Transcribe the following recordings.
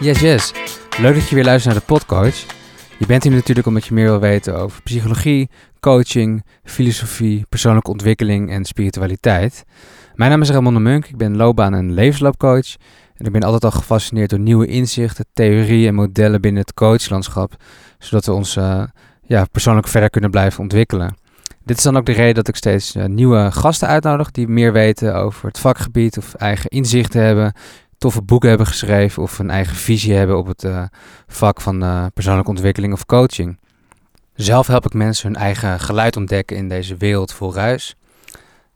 Yes, yes. Leuk dat je weer luistert naar de podcast. Je bent hier natuurlijk omdat je meer wil weten over psychologie, coaching, filosofie, persoonlijke ontwikkeling en spiritualiteit. Mijn naam is Ramon de Munk, ik ben loopbaan- en levensloopcoach. En ik ben altijd al gefascineerd door nieuwe inzichten, theorieën en modellen binnen het coachlandschap, zodat we ons uh, ja, persoonlijk verder kunnen blijven ontwikkelen. Dit is dan ook de reden dat ik steeds uh, nieuwe gasten uitnodig die meer weten over het vakgebied of eigen inzichten hebben, toffe boeken hebben geschreven of een eigen visie hebben op het uh, vak van uh, persoonlijke ontwikkeling of coaching. Zelf help ik mensen hun eigen geluid ontdekken in deze wereld vol ruis.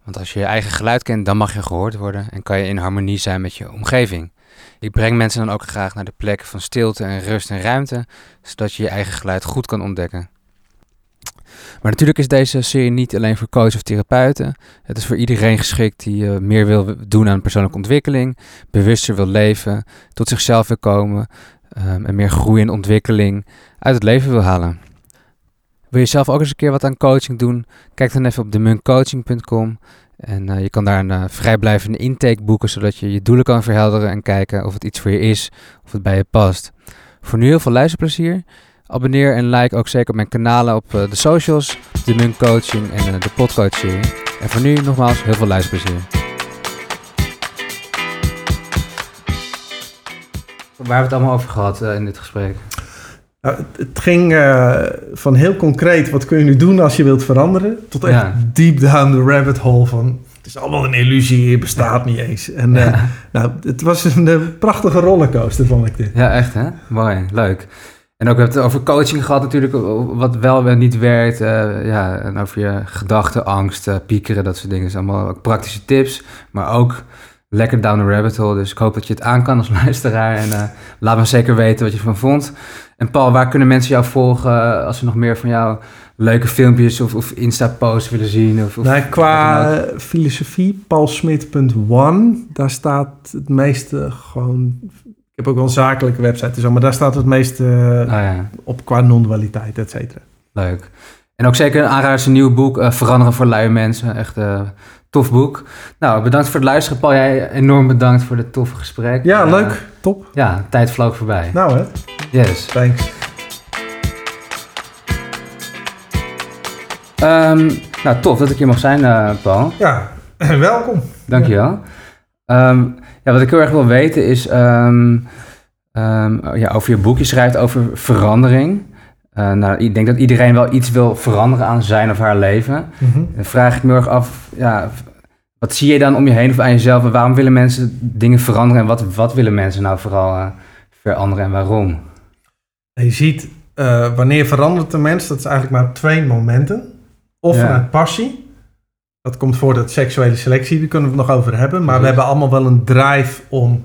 Want als je je eigen geluid kent, dan mag je gehoord worden en kan je in harmonie zijn met je omgeving. Ik breng mensen dan ook graag naar de plekken van stilte en rust en ruimte, zodat je je eigen geluid goed kan ontdekken. Maar natuurlijk is deze serie niet alleen voor coaches of therapeuten. Het is voor iedereen geschikt die uh, meer wil doen aan persoonlijke ontwikkeling, bewuster wil leven, tot zichzelf wil komen um, en meer groei en ontwikkeling uit het leven wil halen. Wil je zelf ook eens een keer wat aan coaching doen? Kijk dan even op demuncoaching.com en uh, je kan daar een uh, vrijblijvende intake boeken, zodat je je doelen kan verhelderen en kijken of het iets voor je is, of het bij je past. Voor nu heel veel luisterplezier. Abonneer en like ook zeker op mijn kanalen op uh, de socials, de Munk Coaching en uh, de Podcoach serie. En voor nu nogmaals heel veel luisterplezier. Waar hebben we het allemaal over gehad uh, in dit gesprek? Nou, het, ging van heel concreet, wat kun je nu doen als je wilt veranderen, tot echt ja. deep down the rabbit hole van het is allemaal een illusie, het bestaat niet eens. En ja. nou, het was een prachtige rollercoaster, vond ik dit. Ja, echt hè? Mooi, leuk. En ook we hebben het over coaching gehad natuurlijk, wat wel en niet werkt. Uh, ja, en over je gedachten, angst, uh, piekeren, dat soort dingen. Dat allemaal ook praktische tips, maar ook lekker down the rabbit hole. Dus ik hoop dat je het aan kan als luisteraar. En uh, laat me zeker weten wat je ervan vond. En Paul, waar kunnen mensen jou volgen als ze nog meer van jou leuke filmpjes of, of Insta-posts willen zien? Of, of nou, qua filosofie, paulsmit.one, daar staat het meeste gewoon ik heb ook wel een zakelijke website, zo, maar daar staat het meest uh, oh, ja. op qua non-dualiteit, et cetera. Leuk. En ook zeker een aanrader zijn nieuw boek, uh, Veranderen voor luie mensen. Echt uh, tof boek. Nou, bedankt voor het luisteren. Paul, jij enorm bedankt voor dit toffe gesprek. Ja, leuk. Top. Ja, tijd vloog voorbij. Nou hè. Yes. Thanks. Um, nou, tof dat ik hier mag zijn, Paul. Ja, welkom. Dankjewel. Ja. Um, ja, wat ik heel erg wil weten is um, um, ja, over je boek. Je schrijft over verandering. Uh, nou, ik denk dat iedereen wel iets wil veranderen aan zijn of haar leven. Mm-hmm. Dan vraag ik me erg af, ja, wat zie je dan om je heen of aan jezelf? En waarom willen mensen dingen veranderen? En wat, wat willen mensen nou vooral uh, veranderen en waarom? Je ziet, uh, wanneer verandert een mens? Dat is eigenlijk maar twee momenten. Of ja. vanuit passie dat komt voor dat seksuele selectie, daar kunnen we het nog over hebben. Maar we hebben allemaal wel een drive om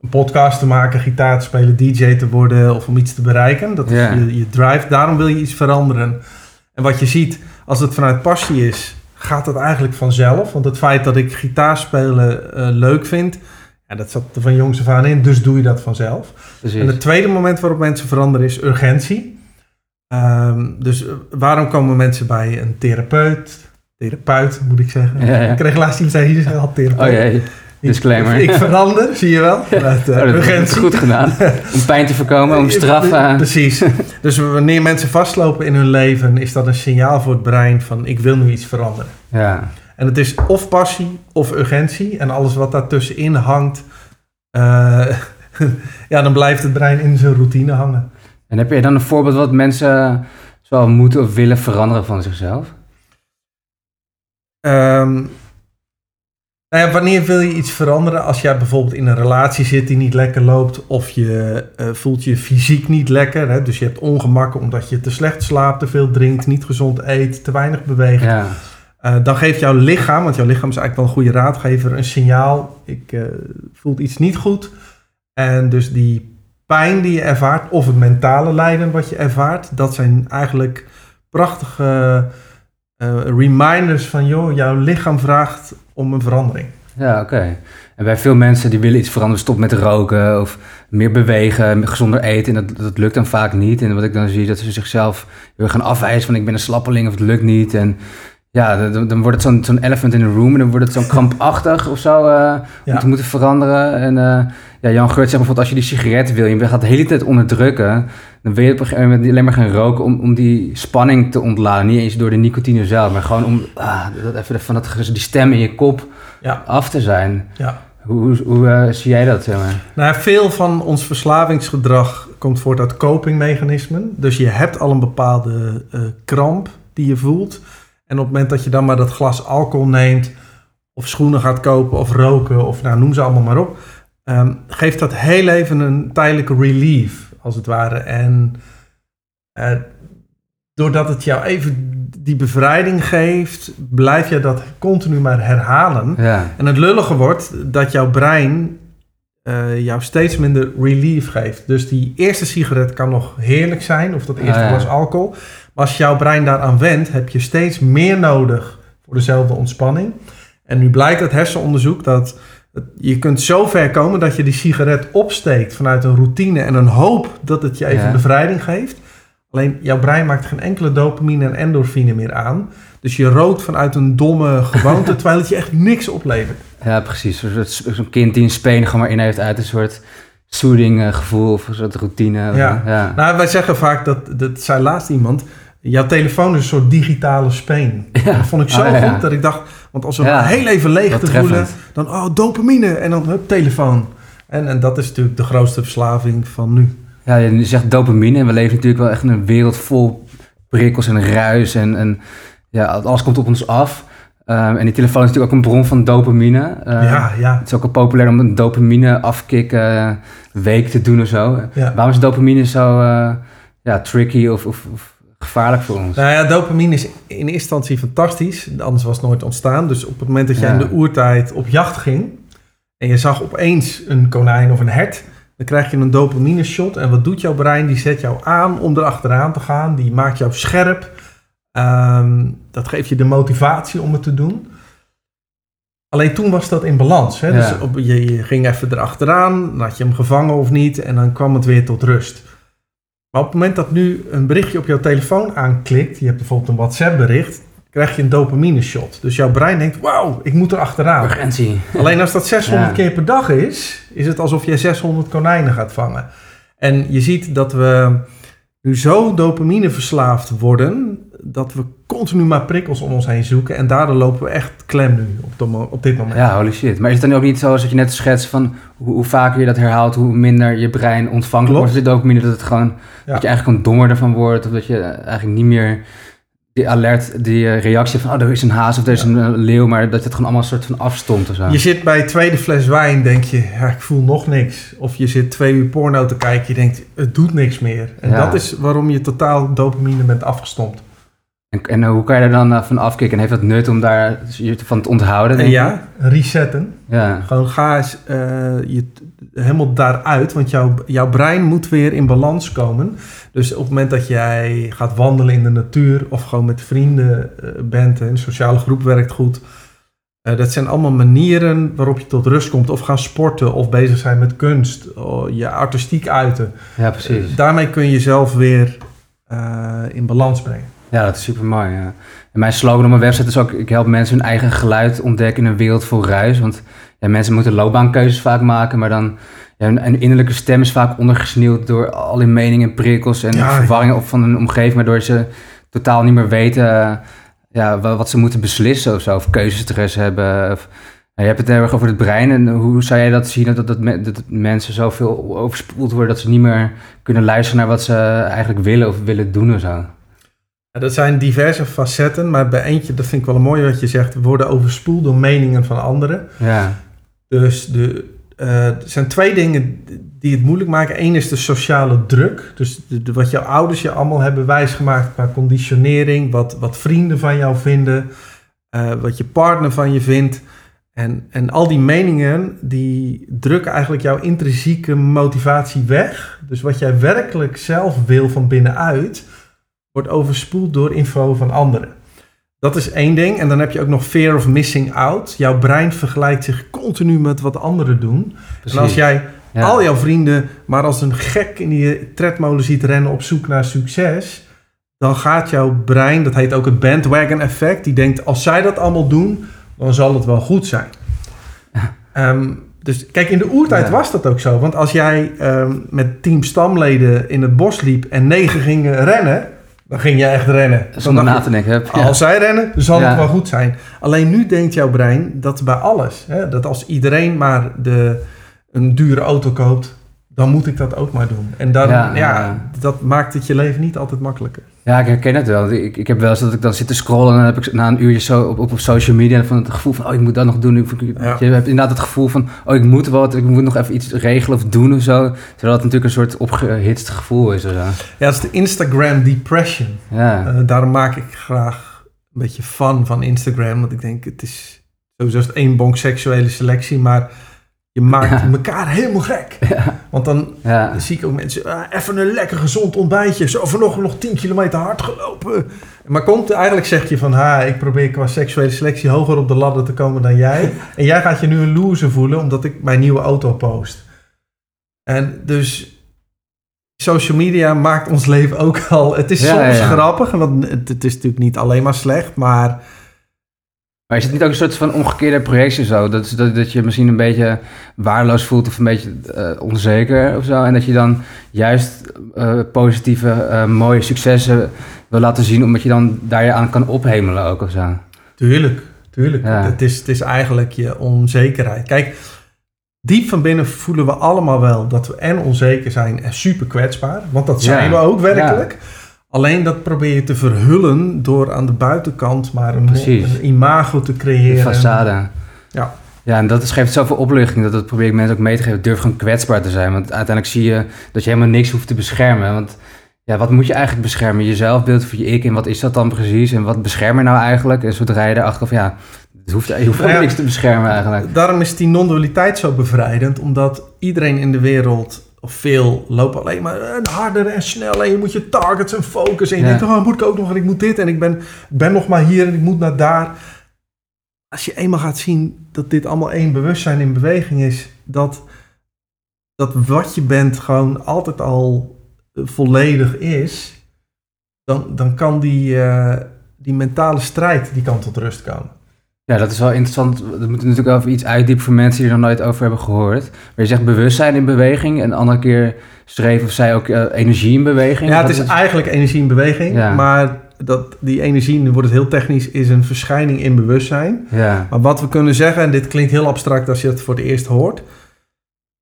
een podcast te maken, gitaar te spelen, DJ te worden of om iets te bereiken. Dat is yeah. je, je, drive. Daarom wil je iets veranderen. En wat je ziet, als het vanuit passie is, gaat het eigenlijk vanzelf. Want het feit dat ik gitaar spelen uh, leuk vind, ja, dat zat er van jongs af aan in, dus doe je dat vanzelf. Precies. En het tweede moment waarop mensen veranderen is urgentie. Um, dus waarom komen mensen bij een therapeut, therapeut, moet ik zeggen. Ja, ja. Ik kreeg laatst iemand zei, hier is therapeut. Oh jee, disclaimer. Ik, ik, verander, zie je wel. Met, uh, oh, dat is goed gedaan. Om pijn te voorkomen, om straf... Uh... Precies. Dus wanneer mensen vastlopen in hun leven, is dat een signaal voor het brein van ik wil nu iets veranderen. Ja. En het is of passie of urgentie. En alles wat daartussenin hangt, uh, ja, dan blijft het brein in zijn routine hangen. En heb je dan een voorbeeld wat mensen zo moeten of willen veranderen van zichzelf? Um, nou ja, wanneer wil je iets veranderen? Als jij bijvoorbeeld in een relatie zit die niet lekker loopt, of je uh, voelt je fysiek niet lekker, hè? dus je hebt ongemakken omdat je te slecht slaapt, te veel drinkt, niet gezond eet, te weinig beweegt. Ja. Uh, dan geeft jouw lichaam, want jouw lichaam is eigenlijk wel een goede raadgever, een signaal: ik uh, voel iets niet goed. En dus die pijn die je ervaart, of het mentale lijden wat je ervaart, dat zijn eigenlijk prachtige reminders van, joh, jouw lichaam vraagt om een verandering. Ja, oké. En bij veel mensen die willen iets veranderen, stop met roken of meer bewegen, gezonder eten. En dat, dat lukt dan vaak niet. En wat ik dan zie, dat ze zichzelf weer gaan afwijzen van ik ben een slappeling of het lukt niet. En Ja, dan, dan wordt het zo'n zo'n elephant in the room en dan wordt het zo'n krampachtig of zo uh, Ja. om te moeten veranderen. En eh, ja, Jan Geurt zegt bijvoorbeeld, als je die sigaret wil, je gaat de hele tijd onderdrukken, dan wil je op een gegeven moment alleen maar gaan roken om, om die spanning te ontladen. Niet eens door de nicotine zelf, maar gewoon om ah, dat even van dat, die stem in je kop Ja. af te zijn. Ja. Hoe, hoe, hoe eh, zie jij dat? Zeg maar? Nou, veel van ons verslavingsgedrag komt voort uit copingmechanismen. Dus je hebt al een bepaalde eh, kramp die je voelt. En op het moment dat je dan maar dat glas alcohol neemt, of schoenen gaat kopen, of roken, of nou, noem ze allemaal maar op, ehm, geeft dat heel even een tijdelijke relief, als het ware. En eh, doordat het jou even die bevrijding geeft, blijf je dat continu maar herhalen. Ja, En het lullige wordt dat jouw brein eh, jou steeds minder relief geeft. Dus die eerste sigaret kan nog heerlijk zijn, of dat eerste Ah, ja. glas alcohol. Maar als jouw brein daaraan wendt, heb je steeds meer nodig voor dezelfde ontspanning. En nu blijkt uit hersenonderzoek dat je kunt zo ver komen dat je die sigaret opsteekt vanuit een routine en een hoop dat het je even Ja. bevrijding geeft. Alleen jouw brein maakt geen enkele dopamine en endorfine meer aan. Dus je rookt vanuit een domme gewoonte, terwijl het je echt niks oplevert. ja precies. Zo'n kind die een speen gewoon maar in heeft uit een soort soothing eh, gevoel of een soort routine. Ja. ja. Nou, wij zeggen vaak dat, dat zei laatst iemand, jouw telefoon is een soort digitale speen. Ja. Dat vond ik zo ja. goed dat ik dacht, want als we Ja. heel even leeg te voelen, dan oh, dopamine en dan hup, telefoon. En, en dat is natuurlijk de grootste verslaving van nu. Ja, je zegt dopamine en we leven natuurlijk wel echt in een wereld vol prikkels en ruis en, en ja, alles komt op ons af. Ehm, en die telefoon is natuurlijk ook een bron van dopamine. Ehm, ja, ja, Het is ook al populair om een dopamine afkick eh, week te doen of zo. ja. Waarom is dopamine zo eh, ja, tricky of, of, of gevaarlijk voor ons? Nou ja, dopamine is in eerste instantie fantastisch. Anders was het nooit ontstaan. Dus op het moment dat jij Ja. in de oertijd op jacht ging... en je zag opeens een konijn of een hert... dan krijg je een dopamine shot. En wat doet jouw brein? Die zet jou aan om erachteraan te gaan. Die maakt jou scherp. Ehm, dat geeft je de motivatie om het te doen. Alleen toen was dat in balans. Hè? Dus op, je, je ging even erachteraan. Dan had je hem gevangen of niet. En dan kwam het weer tot rust. Maar op het moment dat nu een berichtje op jouw telefoon aanklikt, je hebt bijvoorbeeld een WhatsApp bericht, krijg je een dopamine shot. Dus jouw brein denkt, wauw, ik moet er achteraan. Urgentie. Alleen als dat 600 Ja. keer per dag is, is het alsof je 600 konijnen gaat vangen. En je ziet dat we nu zo dopamine verslaafd worden, dat we continu maar prikkels om ons heen zoeken. En daardoor lopen we echt klem nu op, de op dit moment. Ja, holy shit. Maar is het dan ook niet zo, zoals je net schetst, van hoe, hoe vaker je dat herhaalt, hoe minder je brein ontvankelijk Klopt. wordt voor de dopamine, dat het gewoon, Ja. dat je eigenlijk gewoon dommer ervan wordt, of dat je eigenlijk niet meer die alert, die eh, reactie van, oh, er is een haas of er is Ja. een leeuw, maar dat het gewoon allemaal een soort van afstond of zo. Je zit bij tweede fles wijn, denk je, ja, ik voel nog niks. Of je zit twee uur porno te kijken, je denkt, het doet niks meer. En Ja. dat is waarom je totaal dopamine bent afgestompt. En, en eh, hoe kan je er dan eh, van afkicken? En heeft dat nut om daar van te onthouden? En denk ja, resetten. Ja. Gewoon ga eens eh, je helemaal daaruit, want jouw, jouw brein moet weer in balans komen. Dus op het moment dat jij gaat wandelen in de natuur of gewoon met vrienden bent, en een sociale groep werkt goed. dat zijn allemaal manieren waarop je tot rust komt. Of gaan sporten of bezig zijn met kunst, oh, je artistiek uiten. ja, precies. Daarmee kun je jezelf weer in balans brengen. Ja, dat is super mooi. Ja. En mijn slogan op mijn website is ook: ik help mensen hun eigen geluid ontdekken in een wereld vol ruis. Want ja, mensen moeten loopbaankeuzes vaak maken, maar dan ja, hun, hun innerlijke stem is vaak ondergesneeuwd door al die meningen en prikkels en Ja. verwarringen op van hun omgeving, waardoor ze totaal niet meer weten eh, ja, wa- wat ze moeten beslissen of zo, of keuzestress hebben. Of, je hebt het heel erg over het brein en hoe zou jij dat zien dat, dat, dat mensen zoveel overspoeld worden dat ze niet meer kunnen luisteren naar wat ze eigenlijk willen of willen doen of zo? Dat zijn diverse facetten, maar bij eentje, dat vind ik wel een mooi wat je zegt, we worden overspoeld door meningen van anderen. Ja, Dus de, eh, er zijn twee dingen die het moeilijk maken. Eén is de sociale druk. Dus de, de- wat jouw ouders je allemaal hebben wijsgemaakt qua conditionering. Wat, wat vrienden van jou vinden. eh, wat je partner van je vindt. En, en al die meningen die drukken eigenlijk jouw intrinsieke motivatie weg. Dus wat jij werkelijk zelf wil van binnenuit, wordt overspoeld door info van anderen. Dat is één ding. En dan heb je ook nog fear of missing out. Jouw brein vergelijkt zich continu met wat anderen doen. precies. En als jij Ja. al jouw vrienden maar als een gek in die tredmolen ziet rennen op zoek naar succes, dan gaat jouw brein, dat heet ook het bandwagon effect, die denkt als zij dat allemaal doen, dan zal het wel goed zijn. Ehm, dus kijk, in de oertijd Ja. was dat ook zo. Want als jij ehm, met tien stamleden in het bos liep en negen gingen rennen, dan ging je echt rennen. Zonder na te denken. Ja. Als zij rennen, dan zal Ja. het wel goed zijn. Alleen nu denkt jouw brein dat bij alles. Hè, dat als iedereen maar de, een dure auto koopt, dan moet ik dat ook maar doen. En dan, Ja, ja, ja. dat maakt het je leven niet altijd makkelijker. Ja, ik herken het wel. Ik, ik heb wel eens dat ik dan zit te scrollen en dan heb ik na een uurtje zo op, op, op social media van het gevoel van, oh, ik moet dat nog doen. Ik, ik- Ja. Je hebt inderdaad het gevoel van, oh, ik moet wat, ik moet nog even iets regelen of doen of zo. Terwijl het natuurlijk een soort opgehitst gevoel is of zo. Ja, dat is de Instagram depression. Ja, Eh, daarom maak ik graag een beetje fan van Instagram. Want ik denk, het is sowieso één bonk seksuele selectie, maar je maakt Ja. elkaar helemaal gek. Want dan ja. Zie ik ook mensen, ah, even een lekker gezond ontbijtje. Zo vanochtend nog 10 kilometer hard gelopen. Maar komt eigenlijk zeg je van, ha, ik probeer qua seksuele selectie hoger op de ladder te komen dan jij. en jij gaat je nu een loser voelen omdat ik mijn nieuwe auto post. En dus social media maakt ons leven ook al. Het is Ja, soms ja. grappig, want het, het is natuurlijk niet alleen maar slecht, maar Maar is het niet ook een soort van omgekeerde projectie zo? Dat, is- dat, dat je misschien een beetje waardeloos voelt of een beetje eh, onzeker of zo. En dat je dan juist eh, positieve, eh, mooie successen wil laten zien, omdat je dan daar je aan kan ophemelen ook of zo. Tuurlijk, tuurlijk. Ja. Het, is, het is eigenlijk je onzekerheid. Kijk, diep van binnen voelen we allemaal wel dat we en onzeker zijn en super kwetsbaar. Want dat zijn Ja. we ook werkelijk. Alleen dat probeer je te verhullen door aan de buitenkant maar een, een imago te creëren. façade. Ja. Ja, en dat is- geeft zoveel opluchting. Dat, dat probeer ik mensen ook mee te geven. Durf gewoon kwetsbaar te zijn. Want uiteindelijk zie je dat je helemaal niks hoeft te beschermen. Want ja, wat moet je eigenlijk beschermen? Je zelfbeeld of je ik? En wat is dat dan precies? En wat bescherm je nou eigenlijk? En zodra je erachter van ja, het hoeft, je hoeft Nou ja. niks te beschermen eigenlijk. Daarom is die non-dualiteit zo bevrijdend, omdat iedereen in de wereld, of veel, lopen alleen maar eh, harder en sneller. En je moet je targets en focus. En je Ja. denkt, oh, moet ik ook nog en ik moet dit en ik ben, ik ben nog maar hier en ik moet naar daar. Als je eenmaal gaat zien dat dit allemaal één bewustzijn in beweging is, dat, dat wat je bent gewoon altijd al eh, volledig is, dan, dan kan die, eh, die mentale strijd, die kan tot rust komen. Ja, dat is wel interessant. We moeten natuurlijk over iets uitdiepen voor mensen die er nog nooit over hebben gehoord. Maar je zegt bewustzijn in beweging. En de andere keer schreef of zei ook eh, energie in beweging. Ja, het is eigenlijk energie in beweging. Ja. Maar dat, die energie, nu wordt het heel technisch, is een verschijning in bewustzijn. Ja, Maar wat we kunnen zeggen, en dit klinkt heel abstract als je het voor het eerst hoort.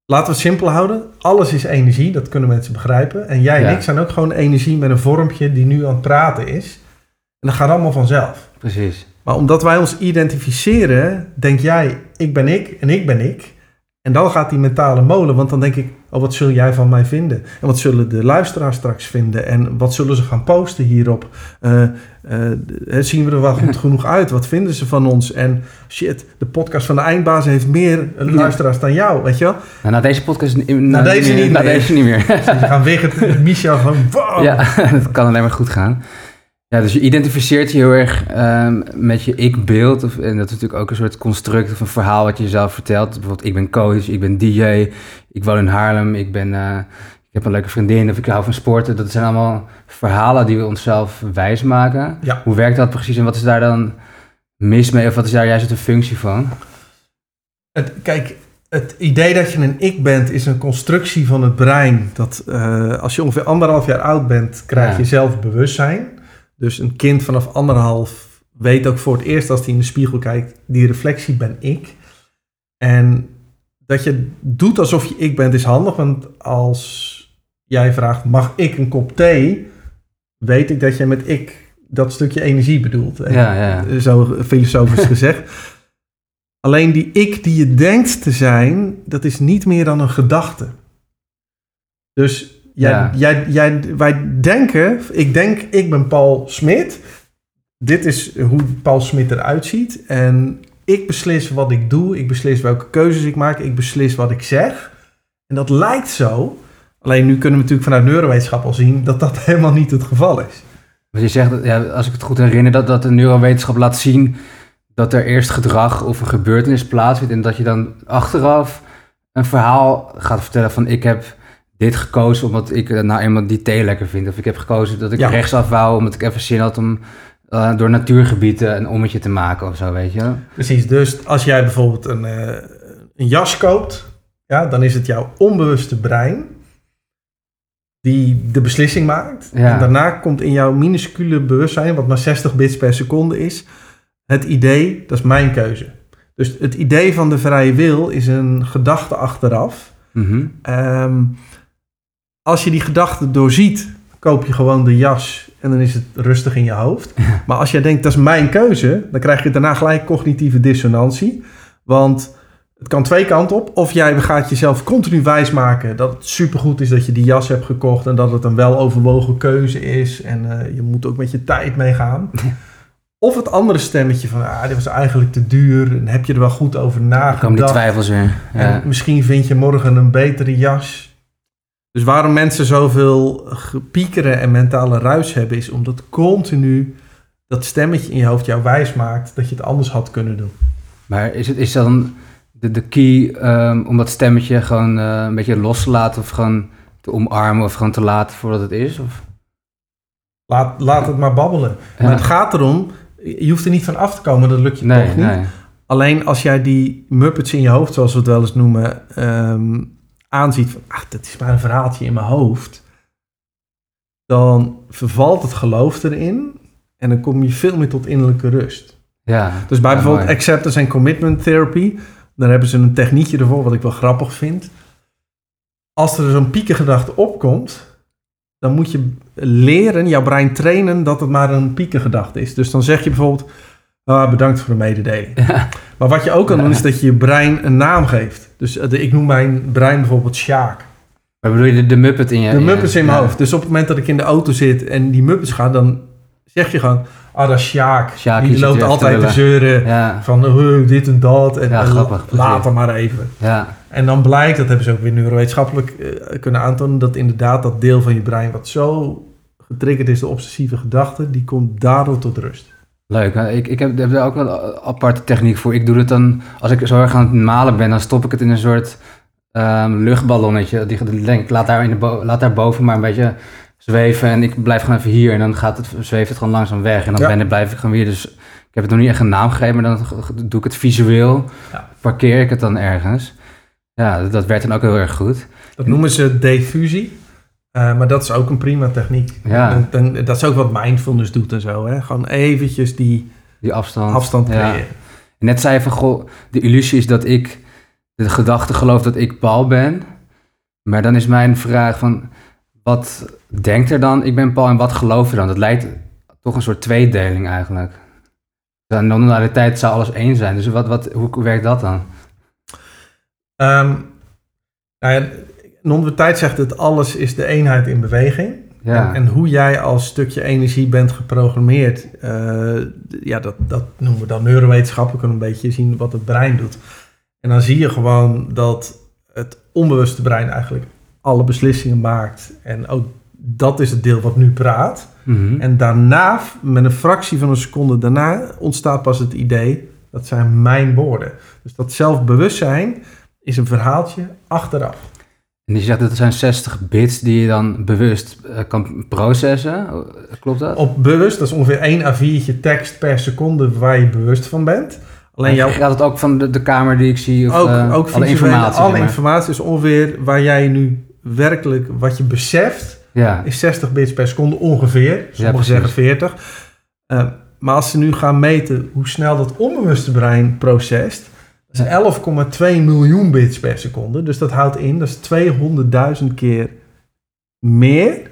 Laten we het simpel houden. Alles is energie, dat kunnen mensen begrijpen. En jij en Ja. ik zijn ook gewoon energie met een vormpje die nu aan het praten is. En dat gaat allemaal vanzelf. precies. Maar omdat wij ons identificeren, denk jij, ik ben ik en ik ben ik. En dan gaat die mentale molen, want dan denk ik, oh, wat zul jij van mij vinden? En wat zullen de luisteraars straks vinden? En wat zullen ze gaan posten hierop? Eh, eh, eh, zien we er wel goed genoeg uit? Wat vinden ze van ons? En shit, de podcast van de eindbaas heeft meer luisteraars dan jou, weet je wel? Nou, na deze podcast... Na, Na deze niet Na meer. deze niet meer. Je gaan Wigert, Michel gewoon, wow! Ja, dat kan alleen maar goed gaan. Ja, dus je identificeert je heel erg ehm, met je ik-beeld. Of- En dat is natuurlijk ook een soort construct of een verhaal wat je jezelf vertelt. Bijvoorbeeld, ik ben coach, ik ben DJ, ik woon in Haarlem, ik, ben, eh, ik heb een leuke vriendin of ik hou van sporten. Dat zijn allemaal verhalen die we onszelf wijsmaken. Ja. Hoe werkt dat precies en wat is daar dan mis mee? Of wat is daar juist de functie van? Het, kijk, het idee dat je een ik bent is een constructie van het brein. Dat eh, als je ongeveer anderhalf jaar oud bent, krijg Ja. je zelfbewustzijn. Dus een kind vanaf anderhalf weet ook voor het eerst als hij in de spiegel kijkt, die reflectie ben ik. En dat je doet alsof je ik bent is handig, want als jij vraagt, mag ik een kop thee? Weet ik dat jij met ik dat stukje energie bedoelt. Ja, ja. Zo filosofisch gezegd. Alleen die ik die je denkt te zijn, dat is niet meer dan een gedachte. Dus jij, Ja. jij, jij, wij denken, ik denk, ik ben Paul Smit. Dit is hoe Paul Smit eruit ziet. En ik beslis wat ik doe. Ik beslis welke keuzes ik maak. Ik beslis wat ik zeg. En dat lijkt zo. Alleen nu kunnen we natuurlijk vanuit neurowetenschap al zien dat dat helemaal niet het geval is. Want je zegt, ja, als ik het goed herinner, dat, dat de neurowetenschap laat zien dat er eerst gedrag of een gebeurtenis plaatsvindt en dat je dan achteraf een verhaal gaat vertellen van ik heb dit gekozen omdat ik eh, nou eenmaal die thee lekker vind. Of ik heb gekozen dat ik Ja. rechtsaf wou omdat ik even zin had om eh, door natuurgebieden een ommetje te maken of zo, weet je. Precies, dus als jij bijvoorbeeld een, eh, een jas koopt, ja, dan is het jouw onbewuste brein die de beslissing maakt. Ja. En daarna komt in jouw minuscule bewustzijn, wat maar 60 bits per seconde is, het idee, dat is mijn keuze. Dus het idee van de vrije wil is een gedachte achteraf. Mhm. Ehm, als je die gedachte doorziet, koop je gewoon de jas en dan is het rustig in je hoofd. Maar als jij denkt, dat is mijn keuze, dan krijg je daarna gelijk cognitieve dissonantie. Want het kan twee kanten op. Of jij gaat jezelf continu wijsmaken dat het supergoed is dat je die jas hebt gekocht en dat het een weloverwogen keuze is. En eh, je moet ook met je tijd meegaan. Of het andere stemmetje van, ah, dit was eigenlijk te duur. En heb je er wel goed over Dan komen die nagedacht? twijfels weer. Ja. En misschien vind je morgen een betere jas. Dus waarom mensen zoveel gepiekeren en mentale ruis hebben, is omdat continu dat stemmetje in je hoofd jou wijs maakt dat je het anders had kunnen doen. Maar is het is dan de, de key ehm, om dat stemmetje gewoon eh, een beetje los te laten of gewoon te omarmen of gewoon te laten voordat het is? Of? Laat, laat het maar babbelen. Ja. Maar het gaat erom, je hoeft er niet van af te komen, dat lukt je Nee, toch niet. nee. Alleen als jij die muppets in je hoofd, zoals we het wel eens noemen, ehm, aanziet van, ach, dat is maar een verhaaltje in mijn hoofd. Dan vervalt het geloof erin en dan kom je veel meer tot innerlijke rust. Ja. Dus bij Ja, bijvoorbeeld mooi. acceptance en commitment therapy, daar hebben ze een techniekje ervoor, wat ik wel grappig vind. Als er zo'n piekengedachte opkomt, dan moet je leren, jouw brein trainen, dat het maar een piekengedachte is. Dus dan zeg je bijvoorbeeld, ah, bedankt voor de mededeling. Ja. Maar wat je ook kan doen, is dat je je brein een naam geeft. Dus eh, de- ik noem mijn brein bijvoorbeeld Sjaak. Maar bedoel je de, de Muppet in je... De Muppets in mijn hoofd. Dus op het moment dat ik in de auto zit en die Muppets gaan, dan zeg je gewoon, ah, dat is Sjaak. Sjaak, die loopt altijd te te zeuren. Ja, Van uh, dit en dat. En, Ja, en grappig, later maar even. ja. En dan blijkt, dat hebben ze ook weer neurowetenschappelijk eh, kunnen aantonen, dat inderdaad dat deel van je brein wat zo getriggerd is, de obsessieve gedachte, die komt daardoor tot rust. Leuk. Ik, ik heb, heb daar ook wel een aparte techniek voor. Ik doe het dan, als ik zo erg aan het malen ben, dan stop ik het in een soort ehm, luchtballonnetje. Die, denk, laat daar, in de laat daar boven maar een beetje zweven en ik blijf gewoon even hier. En dan gaat het, zweeft het gewoon langzaam weg. En dan Ja. ben, ik- blijf ik gewoon weer. Dus ik heb het nog niet echt een naam gegeven, maar dan doe ik het visueel. Ja. Parkeer ik het dan ergens. Ja, dat, werkt dan ook heel erg goed. Dat noemen ze diffusie. Eh, maar dat is ook een prima techniek. Ja. En, dat is ook wat mindfulness doet en zo. Hè? Gewoon eventjes die Die afstand. afstand Ja. creëren. En net zei je van, goh, de illusie is dat ik de gedachte geloof dat ik Paul ben. Maar dan is mijn vraag van, wat denkt er dan, ik ben Paul, en wat geloof je dan? Dat lijkt toch een soort tweedeling eigenlijk. De non-dualiteit zou alles één zijn, dus wat, wat, hoe, hoe werkt dat dan? Ehm nou ja, non-dualiteit zegt dat alles is de eenheid in beweging. Ja, En, en hoe jij als stukje energie bent geprogrammeerd, eh, ja, dat, dat noemen we dan neurowetenschappen. We kunnen een beetje zien wat het brein doet. En dan zie je gewoon dat het onbewuste brein eigenlijk alle beslissingen maakt. En ook dat is het deel wat nu praat. Mhm. En daarna, met een fractie van een seconde daarna, ontstaat pas het idee, dat zijn mijn woorden. Dus dat zelfbewustzijn is een verhaaltje achteraf. En je zegt dat er zijn 60 bits die je dan bewust eh, kan processen, klopt dat? Op bewust, dat is ongeveer 1 A4'tje tekst per seconde waar je bewust van bent. Alleen jouw Gaat het ook van de, de kamer die ik zie, of ook, ook alle informatie? alle zeg maar. informatie is ongeveer waar jij nu werkelijk wat je beseft, Ja, is 60 bits per seconde ongeveer. Sommigen precies. zeggen 40. Eh, maar als ze nu gaan meten hoe snel dat onbewuste brein procest, dat is 11,2 miljoen bits per seconde. Dus dat houdt in, dat is 200.000 keer meer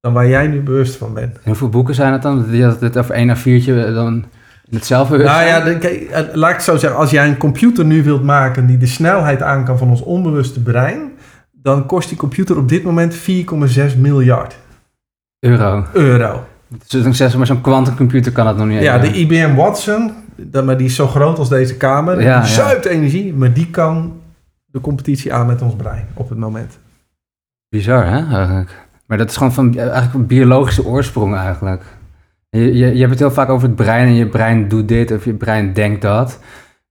dan waar jij nu bewust van bent. En hoeveel boeken zijn het dan? Je had het over één A4'tje dan in het Nou zelfbewustzijn? ja, de- kijk, eh, laat ik het zo zeggen. Als jij een computer nu wilt maken die de snelheid aan kan van ons onbewuste brein, dan kost die computer op dit moment 4,6 miljard Euro. euro. Dus dan zeg maar zo'n quantumcomputer kan het nog niet. Ja, de IBM Watson, dat, maar die is zo groot als deze kamer. Ja, die zuipt energie, maar die kan de competitie aan met ons brein op het moment. Bizar, hè, eigenlijk. Maar dat is gewoon van, eigenlijk een biologische oorsprong, eigenlijk. Je, je, je hebt het heel vaak over het brein en je brein doet dit of je brein denkt dat.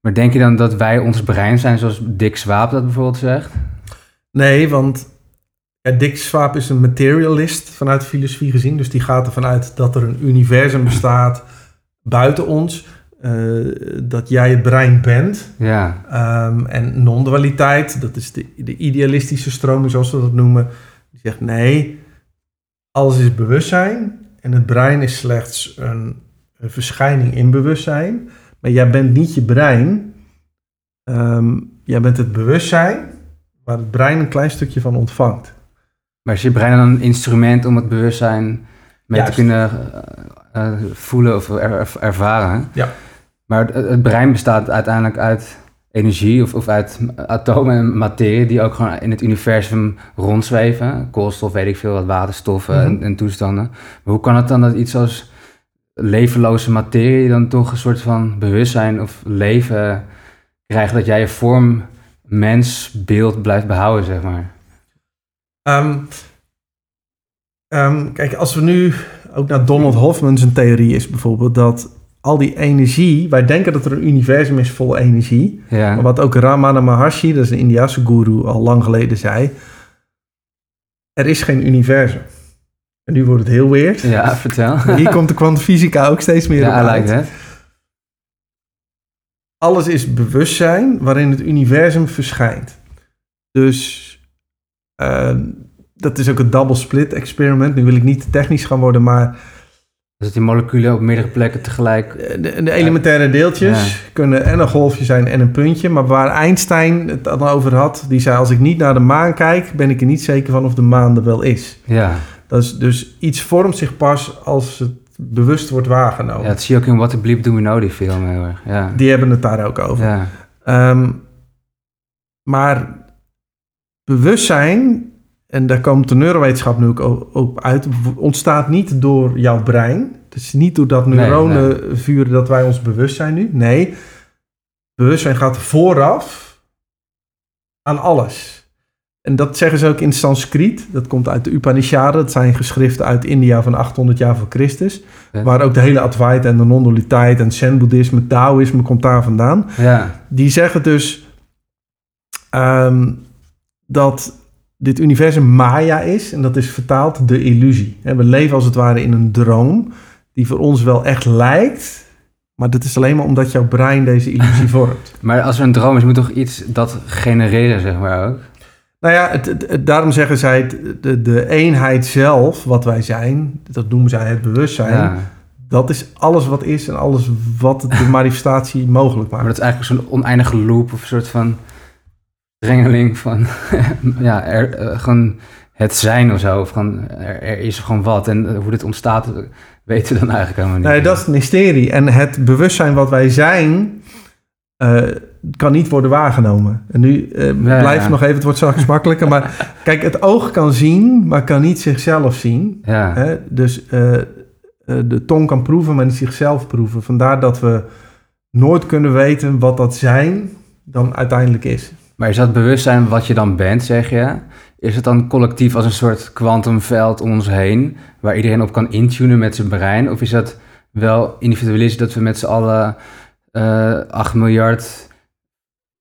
Maar denk je dan dat wij ons brein zijn, zoals Dick Swaap dat bijvoorbeeld zegt? Nee, want Ja, Dick Swaap is een materialist vanuit filosofie gezien. Dus die gaat ervan uit dat er een universum bestaat buiten ons. Eh, dat jij het brein bent. Ja, Ehm, en non-dualiteit, dat is de, de idealistische stroming zoals we dat noemen. Die zegt nee, alles is bewustzijn. En het brein is slechts een, een verschijning in bewustzijn. Maar jij bent niet je brein. Ehm, jij bent het bewustzijn waar het brein een klein stukje van ontvangt. maar is je brein dan een instrument om het bewustzijn mee Juist. te kunnen eh, eh, voelen of er- er- ervaren? Ja. Maar het, het brein bestaat uiteindelijk uit energie of, of uit atomen en materie die ook gewoon in het universum rondzweven. Koolstof, weet ik veel, wat waterstoffen en, Mhm. en toestanden. Maar hoe kan het dan dat iets als levenloze materie dan toch een soort van bewustzijn of leven krijgt dat jij je vorm, mens, beeld blijft behouden, zeg maar? Ehm, ehm, kijk, als we nu ook naar Donald Hoffman zijn theorie is bijvoorbeeld dat al die energie, wij denken dat er een universum is vol energie, Ja, maar wat ook Ramana Maharshi, dat is een Indiase guru, al lang geleden zei, er is geen universum. En nu wordt het heel weird. ja vertel. Maar Hier komt de kwantumfysica ook steeds meer op Ja, I uit. like. Alles is bewustzijn waarin het universum verschijnt. Dus ehm, dat is ook een double split experiment. Nu wil ik niet te technisch gaan worden, maar Dus dat die moleculen op meerdere plekken tegelijk... de, de elementaire deeltjes kunnen en een golfje zijn en een puntje. Maar waar Einstein het dan over had, die zei als ik niet naar de maan kijk, ben ik er niet zeker van of de maan er wel is. Ja, Dat is dus iets vormt zich pas als het bewust wordt waargenomen. ja dat zie je ook in What the Bleep Do We Know, die film heel erg. Ja, Die hebben het daar ook over. ja. Ehm, maar bewustzijn, en daar komt de neurowetenschap nu ook op uit, ontstaat niet door jouw brein. Het is niet doordat Nee, neuronen vuren dat wij ons bewust zijn nu. Nee, bewustzijn gaat vooraf aan alles. En dat zeggen ze ook in Sanskriet. Dat komt uit de Upanishaden. Dat zijn geschriften uit India van 800 jaar voor Christus. Waar ook de hele Advaita en de non-dualiteit en Zen-boeddhisme, Taoïsme komt daar vandaan ja. die zeggen dus ehm, dat dit universum Maya is. En dat is vertaald de illusie. We leven als het ware in een droom die voor ons wel echt lijkt. Maar dat is alleen maar omdat jouw brein deze illusie vormt. Maar als er een droom is, moet toch iets dat genereren, zeg maar ook? Nou ja, het, daarom zeggen zij het, de, de eenheid zelf, wat wij zijn, dat noemen zij het bewustzijn. Ja. Dat is alles wat is en alles wat de manifestatie mogelijk Maar maakt. dat is eigenlijk zo'n oneindige loop of een soort van drengeling van, ja, er, eh, gewoon het zijn of zo. Of gewoon, er, er is gewoon wat. En eh, hoe dit ontstaat, eh, weten we dan eigenlijk helemaal niet. Nee, dat is het mysterie. En het bewustzijn wat wij zijn, kan niet worden waargenomen. En nu eh, Ja, blijf ja. nog even, het wordt straks makkelijker. Maar kijk, het oog kan zien, maar kan niet zichzelf zien. Ja, Hè? Dus de tong kan proeven, maar niet zichzelf proeven. Vandaar dat we nooit kunnen weten wat dat zijn dan uiteindelijk is. Maar is dat bewustzijn wat je dan bent, zeg je? Is het dan collectief als een soort kwantumveld om ons heen, waar iedereen op kan intunen met zijn brein? Of is dat wel individualistisch dat we met z'n allen eh 8 miljard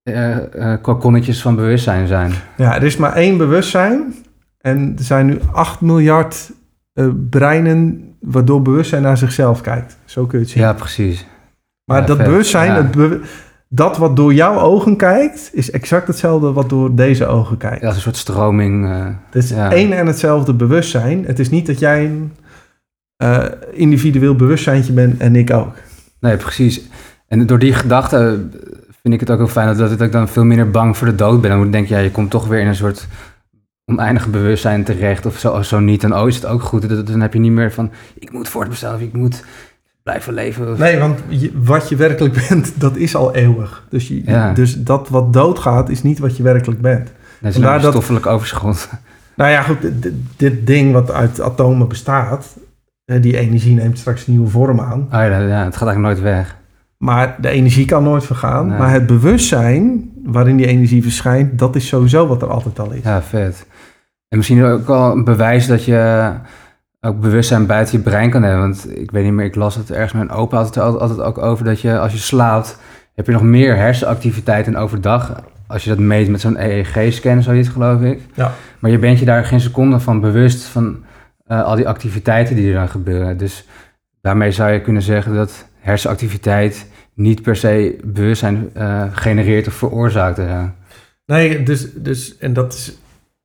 eh, kokonnetjes van bewustzijn zijn? Ja, er is maar één bewustzijn. En er zijn nu 8 miljard breinen waardoor bewustzijn naar zichzelf kijkt. Zo kun je het zien. Ja, precies. Maar Ja, dat vet. bewustzijn, Ja. het be- dat wat door jouw ogen kijkt, is exact hetzelfde wat door deze ogen kijkt. Ja, als een soort stroming. eh, Het is ja. één en hetzelfde bewustzijn. Het is niet dat jij een eh, individueel bewustzijntje bent en ik ook. Nee, precies. En door die gedachte eh, vind ik het ook heel fijn dat, dat ik dan veel minder bang voor de dood ben. Dan denk je, ja, je komt toch weer in een soort oneindige bewustzijn terecht. Of zo, of zo niet. Dan oh, is het ook goed. Dan, dan heb je niet meer van, ik moet voortbestaan of ik moet blijven leven. Nee, want je- wat je werkelijk bent, dat is al eeuwig. Dus, je, Ja. dus dat wat doodgaat, is niet wat je werkelijk bent. Een dat- stoffelijk overschot. Nou ja, goed, dit, dit ding wat uit atomen bestaat, die energie neemt straks nieuwe vorm aan. Oh ja, ja, het gaat eigenlijk nooit weg. Maar de energie kan nooit vergaan. Nee. Maar het bewustzijn waarin die energie verschijnt, dat is sowieso wat er altijd al is. Ja, vet. En misschien ook wel een bewijs dat je ook bewustzijn buiten je brein kan hebben. Want ik weet niet meer, ik las het ergens. Mijn opa had het altijd, altijd ook over dat je als je slaapt, heb je nog meer hersenactiviteit dan overdag als je dat meet met zo'n EEG-scan, zoiets geloof ik. Ja. Maar je bent je daar geen seconde van bewust van eh, al die activiteiten die er dan gebeuren. Dus daarmee zou je kunnen zeggen dat hersenactiviteit niet per se bewustzijn eh, genereert of veroorzaakt. Ja. Nee, dus, dus en dat is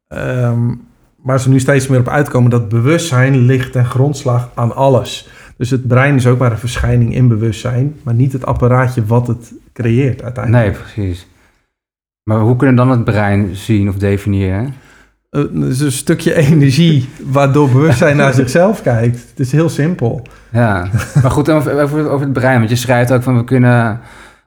ehm, waar ze nu steeds meer op uitkomen, dat bewustzijn ligt ten grondslag aan alles. Dus het brein is ook maar een verschijning in bewustzijn, maar niet het apparaatje wat het creëert uiteindelijk. Nee, precies. Maar hoe kunnen we dan het brein zien of definiëren? Uh, het is een stukje energie waardoor bewustzijn naar zichzelf kijkt. Het is heel simpel. Ja, maar goed, over, over het brein. Want je schrijft ook van we kunnen...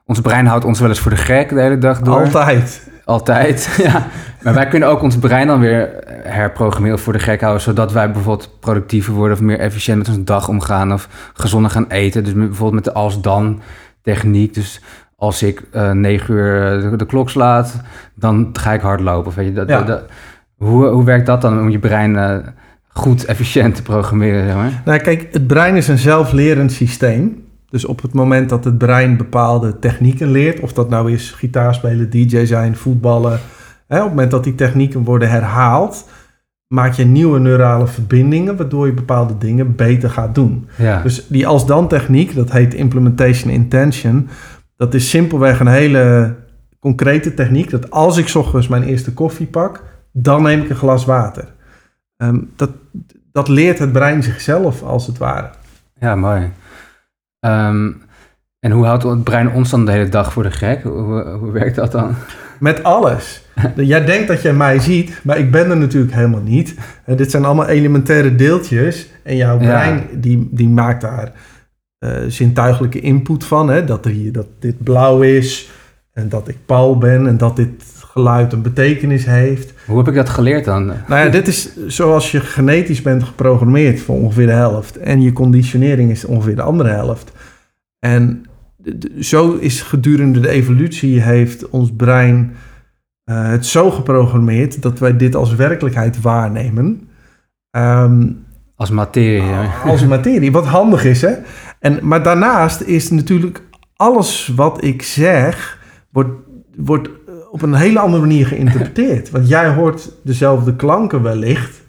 Ons brein houdt ons wel eens voor de gek de hele dag door. Altijd. Altijd, ja. Maar wij kunnen ook ons brein dan weer herprogrammeren voor de gek houden... zodat wij bijvoorbeeld productiever worden... of meer efficiënt met onze dag omgaan... of gezonder gaan eten. Dus bijvoorbeeld met de als-dan techniek. Dus als ik uh, negen uur de, de, klok slaat, dan ga ik hardlopen. Weet je, dat, Ja. dat- hoe, hoe werkt dat dan om je brein eh, goed, efficiënt te programmeren? Zeg maar? Nou, kijk, het brein is een zelflerend systeem. Dus op het moment dat het brein bepaalde technieken leert, of dat nou is gitaarspelen, DJ zijn, voetballen, hè, op het moment dat die technieken worden herhaald, maak je nieuwe neurale verbindingen, waardoor je bepaalde dingen beter gaat doen. Ja. Dus die als-dan techniek, dat heet implementation intention, dat is simpelweg een hele concrete techniek. Dat als ik ochtends mijn eerste koffie pak, dan neem ik een glas water. Ehm, dat, dat leert het brein zichzelf, als het ware. ja, mooi. Ehm, en hoe houdt het brein ons dan de hele dag voor de gek? Hoe, werkt dat dan? Met alles. Jij denkt dat jij mij ziet, maar ik ben er natuurlijk helemaal niet. Eh, dit zijn allemaal elementaire deeltjes. En jouw Ja. brein die, die maakt daar eh, zintuigelijke input van. Hè? Dat, er hier, dat dit blauw is en dat ik Paul ben en dat dit geluid een betekenis heeft. Hoe heb ik dat geleerd dan? Nou ja, dit is zoals je genetisch bent geprogrammeerd voor ongeveer de helft. En je conditionering is ongeveer de andere helft. En zo is gedurende de evolutie heeft ons brein eh, het zo geprogrammeerd dat wij dit als werkelijkheid waarnemen. Ehm, Als materie. hè? als materie, wat handig is, hè? En, maar daarnaast is natuurlijk alles wat ik zeg, wordt, wordt eh, op een hele andere manier geïnterpreteerd. Want jij hoort dezelfde klanken wellicht,